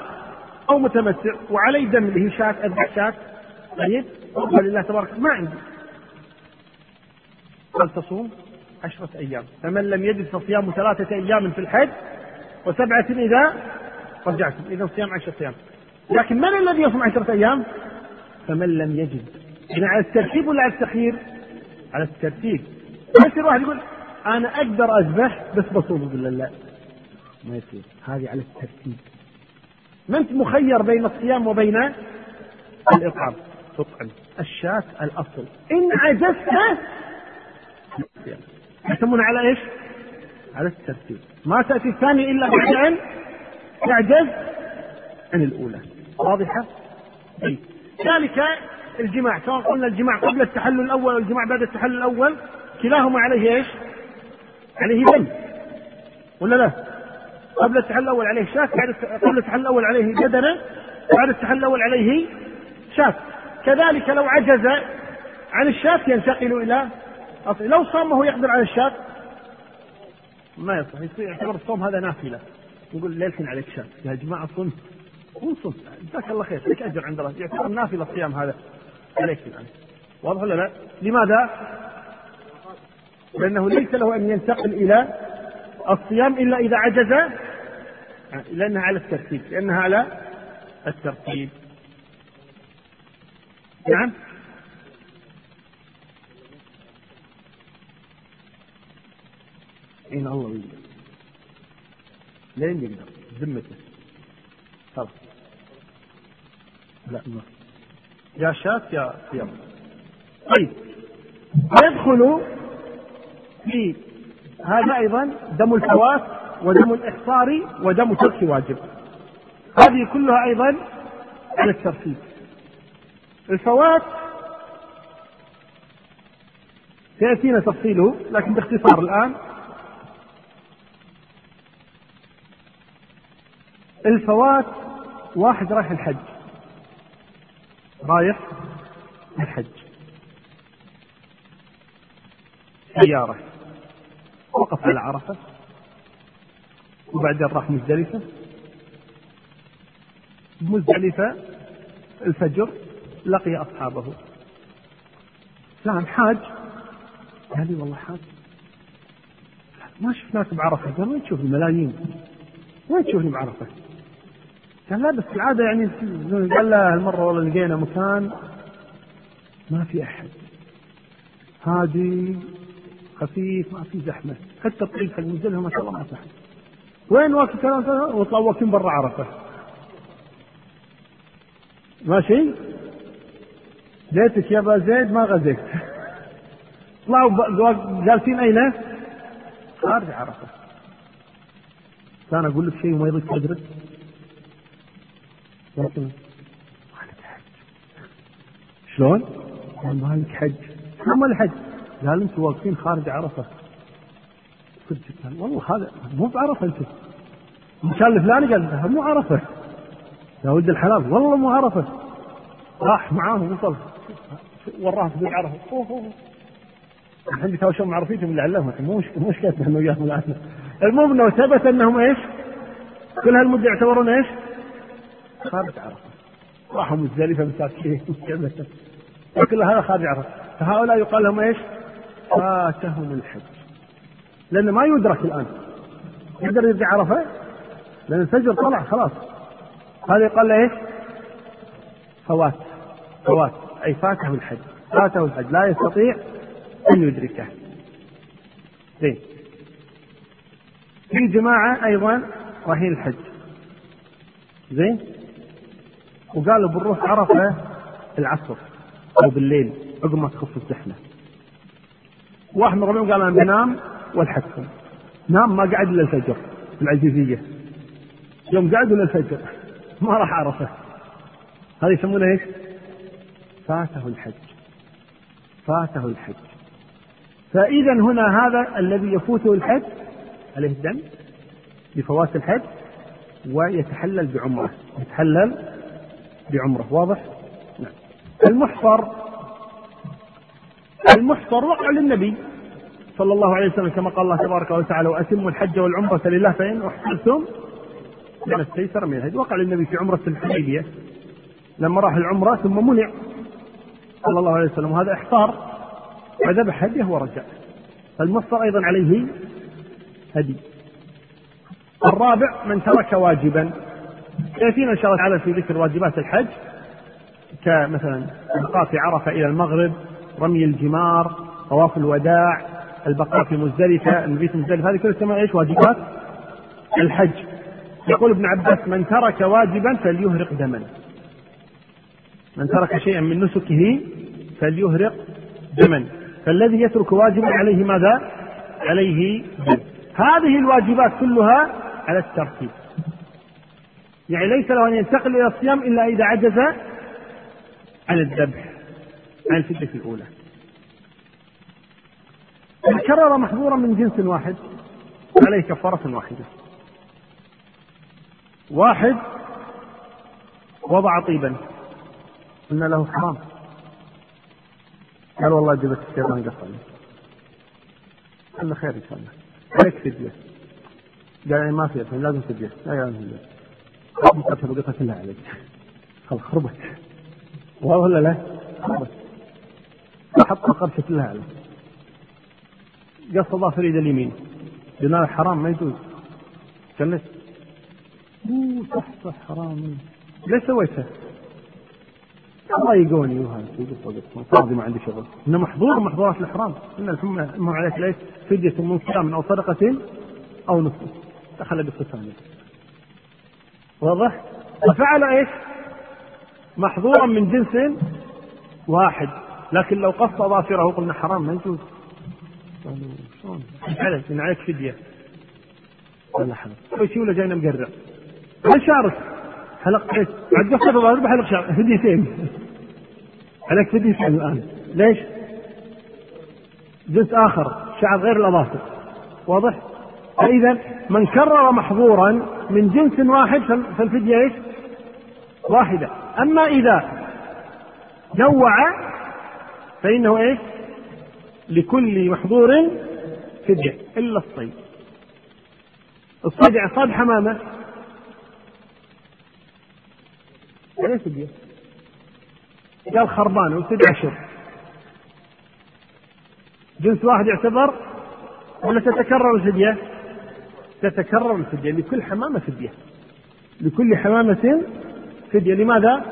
أو متمتع وعلي دم هي شاة أذبح شاة طيب؟ ولله تبارك ما عندي. قال تصوم؟ عشرة أيام. فمن لم يجد فصيام ثلاثة أيام في الحج وسبعة إذا رجعتم. إذا صيام عشرة أيام. لكن من الذي يصوم عشرة أيام؟ فمن لم يجد. يعني على الترتيب ولا على التخيير؟ على الترتيب. يصير واحد يقول أنا أقدر أذبح بس بصوم يقول لا. ما يصير. هذه على الترتيب. ما أنت مخير بين الصيام وبين الإطعام تطعم الشاة الأصل. إن عجزت يسمون على إيش؟ على الترتيب. ما تأتي الثانية إلا بعد أن تعجز عن الأولى. واضحة؟ أي ذلك الجماع. سواء قلنا الجماع قبل التحلل الأول والجماع بعد التحلل الأول كلاهما عليه إيش؟ عليه دم. ولا لا؟ قبل التحلل الأول عليه شاة قبل التحلل الأول عليه بدنة بعد التحلل الأول عليه شاة. كذلك لو عجز عن الشاة ينتقل إلى لو صام وهو يقدر على الشاة. ما يصح يصير يعتبر الصوم هذا نافلة. يقول للحين عليك شاة. يا جماعة صم صم جزاك الله خير لك أجر عند الله. يعتبر نافلة الصيام هذا. عليك الآن. واضح ولا لا؟ لماذا؟ لأنه ليس له أن ينتقل إلى الصيام إلا إذا عجز. لأنها على الترتيب لأنها على الترتيب. نعم. حين الله ويقدر لين يقدر. ذمته. لا ما. يا شاة يا صيام طيب. يدخل في هذا أيضا دم الفوات ودم الاحصار ودم ترك واجب. هذه كلها أيضا على الترتيب. الفوات سيأتينا تفصيله لكن باختصار الآن. الفوات واحد رايح الحج. رايح الحج. سيارة. وقف. على عرفة وبعدين راح مزدلفة. بمزدلفة الفجر لقي أصحابه. نعم حاج. قال لي والله حاج ما شفناك بعرفة. قال وين تشوف الملايين وين تشوفني بعرفة. قال لا بس العادة يعني قال لا هالمرة والله لقينا مكان ما في أحد. هادي خفيف ما في زحمة. حتى الطريق حق المزدلفة ما شاء الله ما أحد. وين واقف كلام وطلعوا واقفين برا عرفة. ماشي؟ ليتك يا ابا زيد ما غزيت. طلعوا جالسين أين؟ خارج عرفة. كان أقول لك شيء وما يضيق صدرك لكن شلون؟ قال ما لك حج ما الحج قال أنتم واقفين خارج عرفة. قلت قال والله هذا مو بعرفة انت. المكان الفلاني قال مو عرفة. يا ولد الحلال والله مو عرفة. راح معاهم وصل وراه في عرفة. اوه اوه الحين تو شو معرفيتهم اللي علمهم مو مشكلتنا انه وياهم الان المهم إنه ثبت أنهم إيش؟ كل هالمدة يعتبرون إيش؟ خارج عرفه راحوا مزدلفة مساكين. كل هذا خارج عرفه فهؤلاء يقال لهم إيش؟ فاتهم الحج. لأنه ما يدرك الآن. يقدر يرجع عرفة؟ لأن الفجر طلع خلاص. هذا يقال له إيش؟ فوات. فوات. أي فاته الحج. فاته الحج. لا يستطيع أن يدركه. زين. في جماعة أيضا رايحين الحج. زين. وقالوا بنروح عرفة العصر أو بالليل عقب ما تخف الزحمة واحد من الربعين قال أنا بنام والحقكم. نام ما قعد إلا الفجر العزيزية. يوم قعدوا للفجر ما راح عرفة. هذا يسمونه إيش؟ فاته الحج. فاته الحج. فإذا هنا هذا الذي يفوته الحج عليه الدم بفوات الحج ويتحلل بعمرة. يتحلل بعمرة. واضح؟ نعم. المحصر المحصر وقع للنبي صلى الله عليه وسلم كما قال الله تبارك وتعالى وأتموا الحج والعمرة لله فإن أحسنتم كان استيسر من الهدي. وقع للنبي في عمرة الحديبية لما راح العمرة ثم منع صلى الله عليه وسلم وهذا إحصار فذبح هديه ورجع فالمفطر أيضا عليه هدي. الرابع من ترك واجبا. سيأتينا إن شاء الله تعالى في ذكر واجبات الحج كمثلا البقاء في عرفة إلى المغرب رمي الجمار طواف الوداع البقاء في مزدلفة المبيت مزدلفة هذه كلها تسمى إيش؟ واجبات الحج. يقول ابن عباس من ترك واجبا فليهرق دما. من ترك شيئا من نسكه فليهرق دما. فالذي يترك واجبا عليه ماذا؟ عليه دم. هذه الواجبات كلها على الترتيب. يعني ليس له أن ينتقل إلى الصيام إلا إذا عجز عن الذبح عن الفدية الأولى. إن كرر محظورا من جنس واحد عليه كفارة واحدة. واحد وضع طيبا. قلنا له حرام. قال والله جبت الشيطان قصني قال له خير إن شاء الله. عليك فدية. قال يعني ما في لازم فدية. لا يا فدية. قتل بقطة كلها عليك. خلاص خربت. ولا لا؟ خربت. حط القرشة كلها عليك. قص ظافر ايد اليمين. قلنا حرام ما يجوز. قال أوه صح صح حرام. ليش سويته؟ ضايقوني وهذا فاضي ما عندي شغل. إنه محظور محظورات الإحرام. إن الحمى عليك ليش؟ فدية من صيام أو صدقة أو نصف. دخل بالختان واضح؟ ففعل إيش؟ محظورا من جنس واحد لكن لو قص أظافره قلنا حرام ما يجوز قالوا شلون؟ عليك ان عليك فدية ولا اول شيء ولا جاينا مقرع هل شارك حلق إيش؟ عاد قصة الله بحلق شعر فديتين عليك فديتين الآن ليش؟ جزء آخر شعر غير الأظافر واضح؟ فإذا من كرر محظورا من جنس واحد فالفدية إيش؟ واحدة أما إذا نوع فإنه إيش؟ لكل محظور فدية إلا الصيد الصيد صاد حمامة عليه فدية قال خربان وسد عشر جنس واحد يعتبر ولا تتكرر الفدية؟ تتكرر الفدية لكل حمامة فدية. لكل حمامة فدية. لماذا؟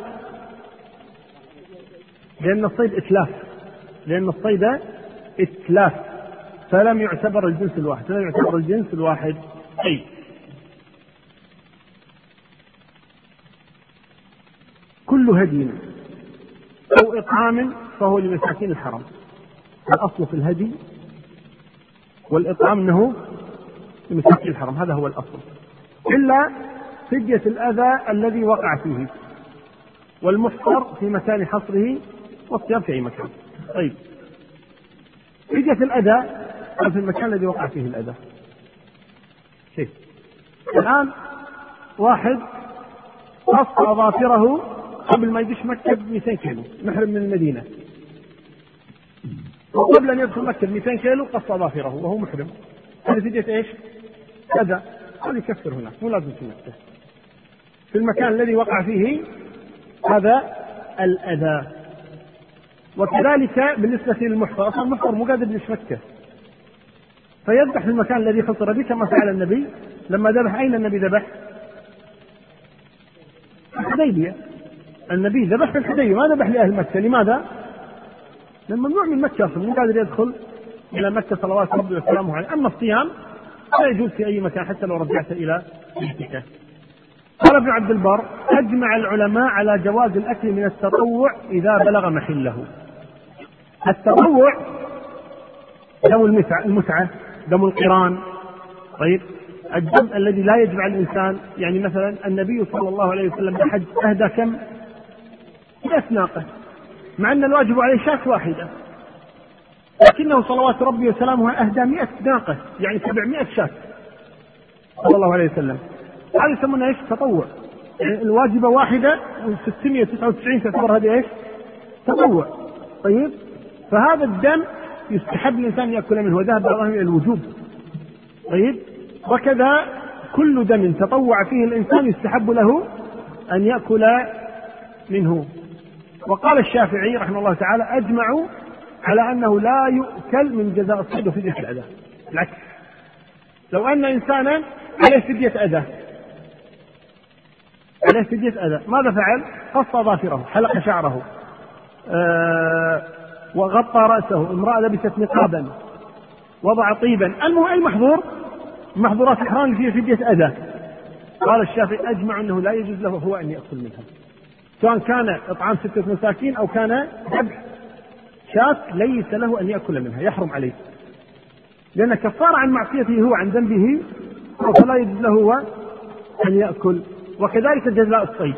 لأن الصيد إتلاف. لأن الصيد إتلاف. فلم يعتبر الجنس الواحد. فلم يعتبر الجنس الواحد أي كل هدي أو إطعام فهو لمساكين الحرم الأصل في الهدي والإطعام أنه لمساكين الحرم هذا هو الأصل. إلا فدية الأذى الذي وقع فيه والمحصر في مكان حصره والصيام في أي مكان. طيب. فدية الأذى في المكان الذي وقع فيه الأذى. كيف الآن واحد قص أظافره قبل ما يدش مكة ب 200 كيلو محرم من المدينة. وقبل أن يدخل مكة ب 200 كيلو قص أظافره وهو محرم. هذه فدية إيش؟ أذى هذا يكفر هناك مو لازم في مكة في المكان الذي وقع فيه هذا الأذى. وكذلك بالنسبة للمحفر أصلا المحفر مو قادر يدش مكة فيذبح في المكان الذي حصر به كما فعل النبي. لما ذبح أين النبي ذبح؟ الحديبية. النبي ذبح في الحديبية. ما ذبح لأهل مكة. لماذا؟ لأن ممنوع من مكة أصلا مو قادر يدخل إلى مكة صلوات ربي وسلامه عليه. أما الصيام لا يجوز في أي مكان حتى لو رجعت إلى بيتك. قال ابن عبد البر أجمع العلماء على جواز الأكل من التطوع إذا بلغ محله. التطوع دم المتعة, المتعة دم القران. طيب؟ الدم الذي لا يجمع الإنسان يعني مثلا النبي صلى الله عليه وسلم بحج أهدى كم؟ 100 ناقة مع أن الواجب عليه شاة واحدة. لكنه صلوات ربي وسلامه أهدى 100 ناقة يعني 700 شاة. صلى الله عليه وسلم. هذا يسمونه إيش؟ تطوع. يعني الواجبة واحدة و699 تعتبر هذه إيش؟ تطوع. طيب؟ فهذا الدم يستحب الإنسان يأكل منه وذهب بعضهم إلى الوجوب. طيب؟ وكذا كل دم تطوع فيه الإنسان يستحب له أن يأكل منه. وقال الشافعي رحمه الله تعالى أجمعوا على أنه لا يؤكل من جزاء الصيد وفدية الأذى. بالعكس لو أن إنسانا عليه فدية أذى. عليه فدية أذى. ماذا فعل؟ قص ظافره حلق شعره. آه وغطى رأسه. امرأة لبست نقابا. وضع طيبا. المهم أي محظور؟ محظورات إحرام فيها فدية أذى. قال الشافعي أجمع أنه لا يجوز له هو أن يأكل منها. سواء كان إطعام ستة مساكين أو كان ذبح. شاة ليس له أن يأكل منها يحرم عليه. لأن كفارة عن معصيته هو عن ذنبه فلا يجوز له هو أن يأكل. وكذلك جزاء الصيد.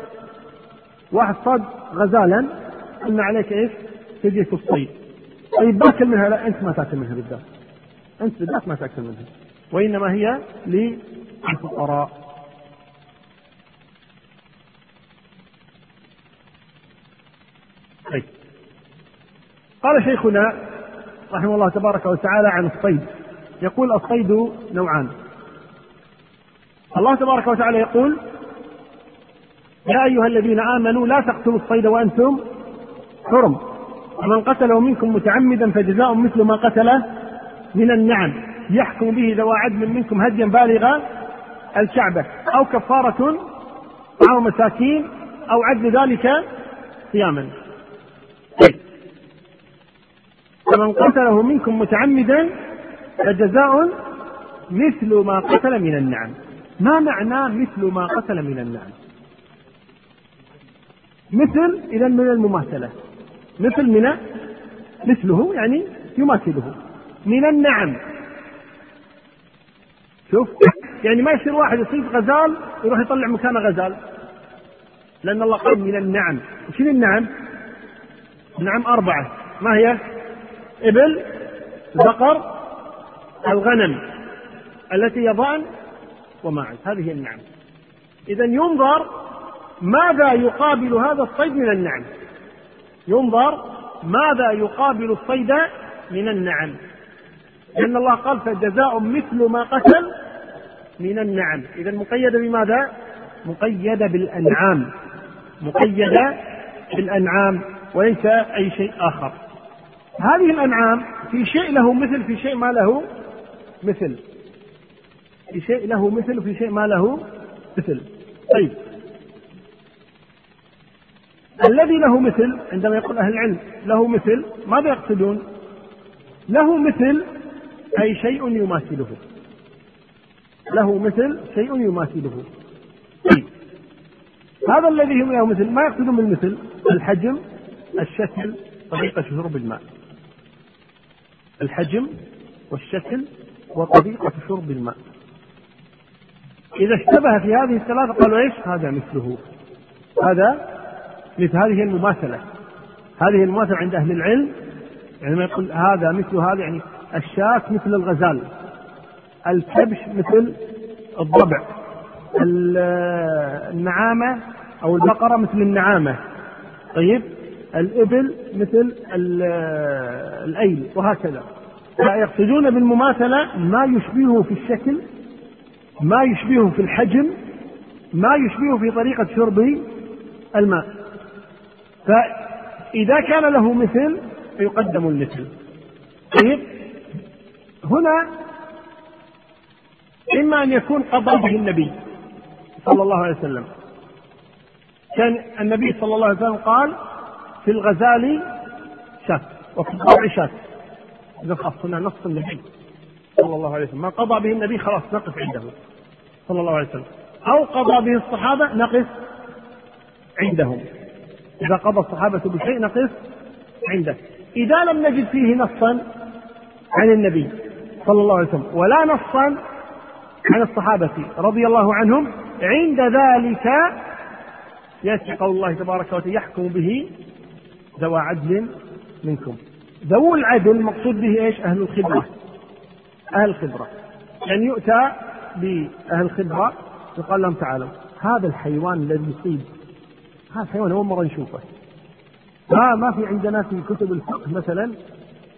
واحد صاد غزالا قلنا عليك إيش؟ فدية الصيد. طيب باكل منها؟ لا أنت ما تأكل منها بالذات. أنت بالذات ما تأكل منها. وإنما هي للفقراء. طيب. قال شيخنا رحمه الله تبارك وتعالى عن الصيد. يقول الصيد نوعان. الله تبارك وتعالى يقول يا أيها الذين آمنوا لا تقتلوا الصيد وأنتم حرم. ومن قتله منكم متعمدا فجزاء مثل ما قتله من النعم. يحكم به ذوى عدل منكم هديا بالغ الكعبة أو كفارة أو مساكين أو عدل ذلك صياما طيب. فمن قتله منكم متعمدا فجزاء مثل ما قتل من النعم. ما معنى مثل ما قتل من النعم؟ مثل إذا من المماثلة. مثل من مثله يعني يماثله. من النعم. شوف يعني ما يصير واحد يصيد غزال يروح يطلع مكانه غزال. لأن الله قال من النعم. شنو النعم؟ النعم أربعة. ما هي؟ إبل بقر الغنم التي يضعن وماعز. هذه النعم. إذا ينظر ماذا يقابل هذا الصيد من النعم. ينظر ماذا يقابل الصيد من النعم. لأن الله قال فجزاء مثل ما قتل من النعم. إذا مقيدة بماذا؟ مقيدة بالأنعام. مقيدة بالأنعام. وليس أي شيء آخر. هذه الأنعام في شيء له مثل في شيء ما له مثل. في شيء له مثل وفي شيء ما له مثل. طيب. الذي له مثل عندما يقول أهل العلم له مثل ماذا يقصدون؟ له مثل أي شيء يماثله. له مثل شيء يماثله. طيب. هذا الذي له مثل ما يقصدون بالمثل الحجم الشكل طريقة شرب الماء. الحجم والشكل وطريقة شرب الماء. إذا اشتبه في هذه الثلاثة قالوا إيش؟ هذا مثله. هذا مثل هذه المماثلة. هذه المماثلة عند أهل العلم. يعني ما يقول هذا مثل هذا يعني الشاة مثل الغزال. الكبش مثل الضبع. النعامة أو البقرة مثل النعامة. طيب؟ الإبل مثل الأيل وهكذا. فيقصدون بالمماثلة ما يشبهه في الشكل ما يشبهه في الحجم ما يشبهه في طريقة شرب الماء. فإذا كان له مثل فيقدم المثل. طيب هنا إما أن يكون قضى به النبي صلى الله عليه وسلم. كان النبي صلى الله عليه وسلم قال في الغزال شاة وفي الضرع شاة. إذا خلاص هنا نص النبي صلى الله عليه وسلم. ما قضى به النبي خلاص نقف عنده صلى الله عليه وسلم. أو قضى به الصحابة نقف عندهم. إذا قضى الصحابة بشيء نقف عنده. إذا لم نجد فيه نصا عن النبي صلى الله عليه وسلم ولا نصا عن الصحابة رضي الله عنهم عند ذلك يأتي قول الله تبارك وتعالى يحكم به ذوى عدل منكم. ذو العدل المقصود به إيش؟ أهل الخبرة. أهل الخبرة. يعني يؤتى بأهل الخبرة يقال لهم تعالوا. هذا الحيوان الذي يصيب. هذا الحيوان أول مرة نشوفه. ما ما في عندنا في كتب الفقه مثلا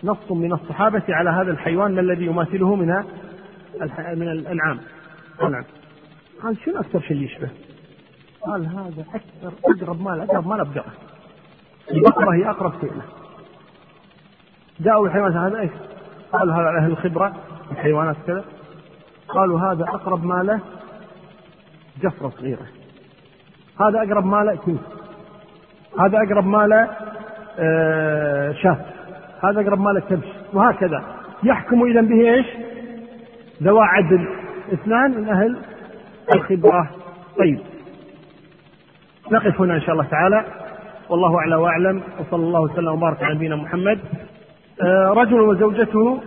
نص من الصحابة على هذا الحيوان ما الذي يماثله من من الأنعام. الأنعام قال شنو أكثر شيء يشبه؟ قال هذا أكثر أقرب مال أقرب مال بقرة البقرة هي أقرب شيء له جاءوا الحيوان هذا إيش؟ قال هذا أهل الخبرة الحيوانات كذا. قالوا هذا أقرب ما له جفرة صغيرة. هذا أقرب ما له كيس. هذا أقرب ما له آه شاة. هذا أقرب ما له كبش. وهكذا. يحكم إذا به إيش؟ ذوى عدل. اثنان من أهل الخبرة. طيب. نقف هنا إن شاء الله تعالى. والله أعلى وأعلم وصلى الله وسلم وبارك على نبينا محمد. آه رجل وزوجته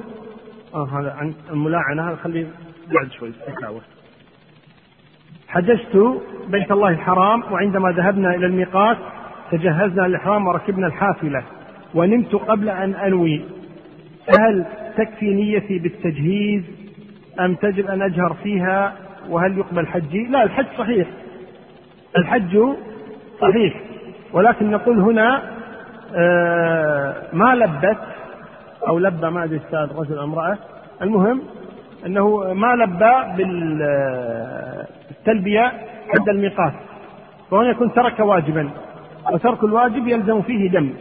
آه هذا عن الملاعنة خليه بعد شوي حججت بيت الله الحرام وعندما ذهبنا إلى الميقات تجهزنا للإحرام وركبنا الحافلة ونمت قبل أن أنوي. هل تكفي نيتي بالتجهيز؟ أم تجب أن أجهر فيها؟ وهل يقبل حجي؟ لا الحج صحيح. الحج صحيح. ولكن نقول هنا آه، ما لبت أو لبى ما أدري رجل أو امرأة المهم أنه ما لبى بالتلبية عند الميقات. فهنا يكون ترك واجبا. وترك الواجب يلزم فيه دم.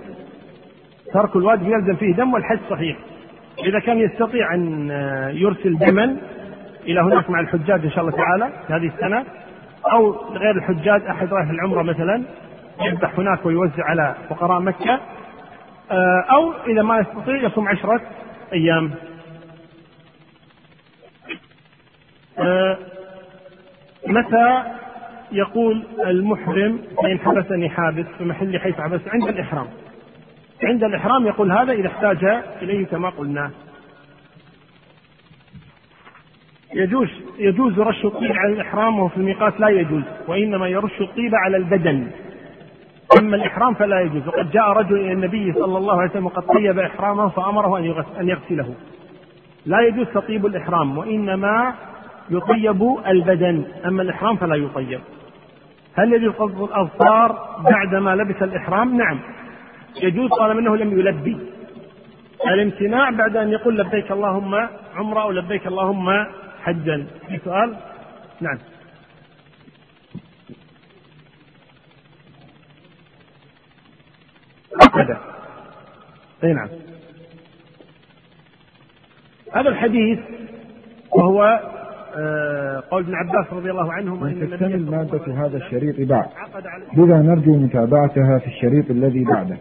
ترك الواجب يلزم فيه دم والحج صحيح. إذا كان يستطيع أن يرسل دما إلى هناك مع الحجاج إن شاء الله تعالى في هذه السنة أو غير الحجاج أحد رايح العمرة مثلا. يذبح هناك ويوزع على فقراء مكة آه، أو إذا ما يستطيع يصوم عشرة أيام. آه، متى يقول المحرم فإن حبسني حابس في محل حيث حبس عند الإحرام. عند الإحرام يقول هذا إذا احتاج إليه كما قلنا. يجوز يجوز رش الطيب على الإحرام وهو في الميقات لا يجوز وإنما يرش الطيب على البدن. أما الإحرام فلا يجوز. وقد جاء رجل إلى النبي صلى الله عليه وسلم وقد طيب إحرامه فأمره أن يغسله. لا يجوز تطيب الإحرام وإنما يطيب البدن. أما الإحرام فلا يطيب. هل يجوز قصد الأظفار بعدما لبس الإحرام؟ نعم. يجوز طالما أنه لم يلبي. الامتناع بعد أن يقول لبيك اللهم عمرة أو لبيك اللهم حجا. في سؤال؟ نعم. هذا أي نعم. هذا الحديث وهو آه، قول ابن عباس رضي الله عنهما إن تكتمل مادة هذا الشريط بعد. لذا نرجو متابعتها في الشريط الذي بعده.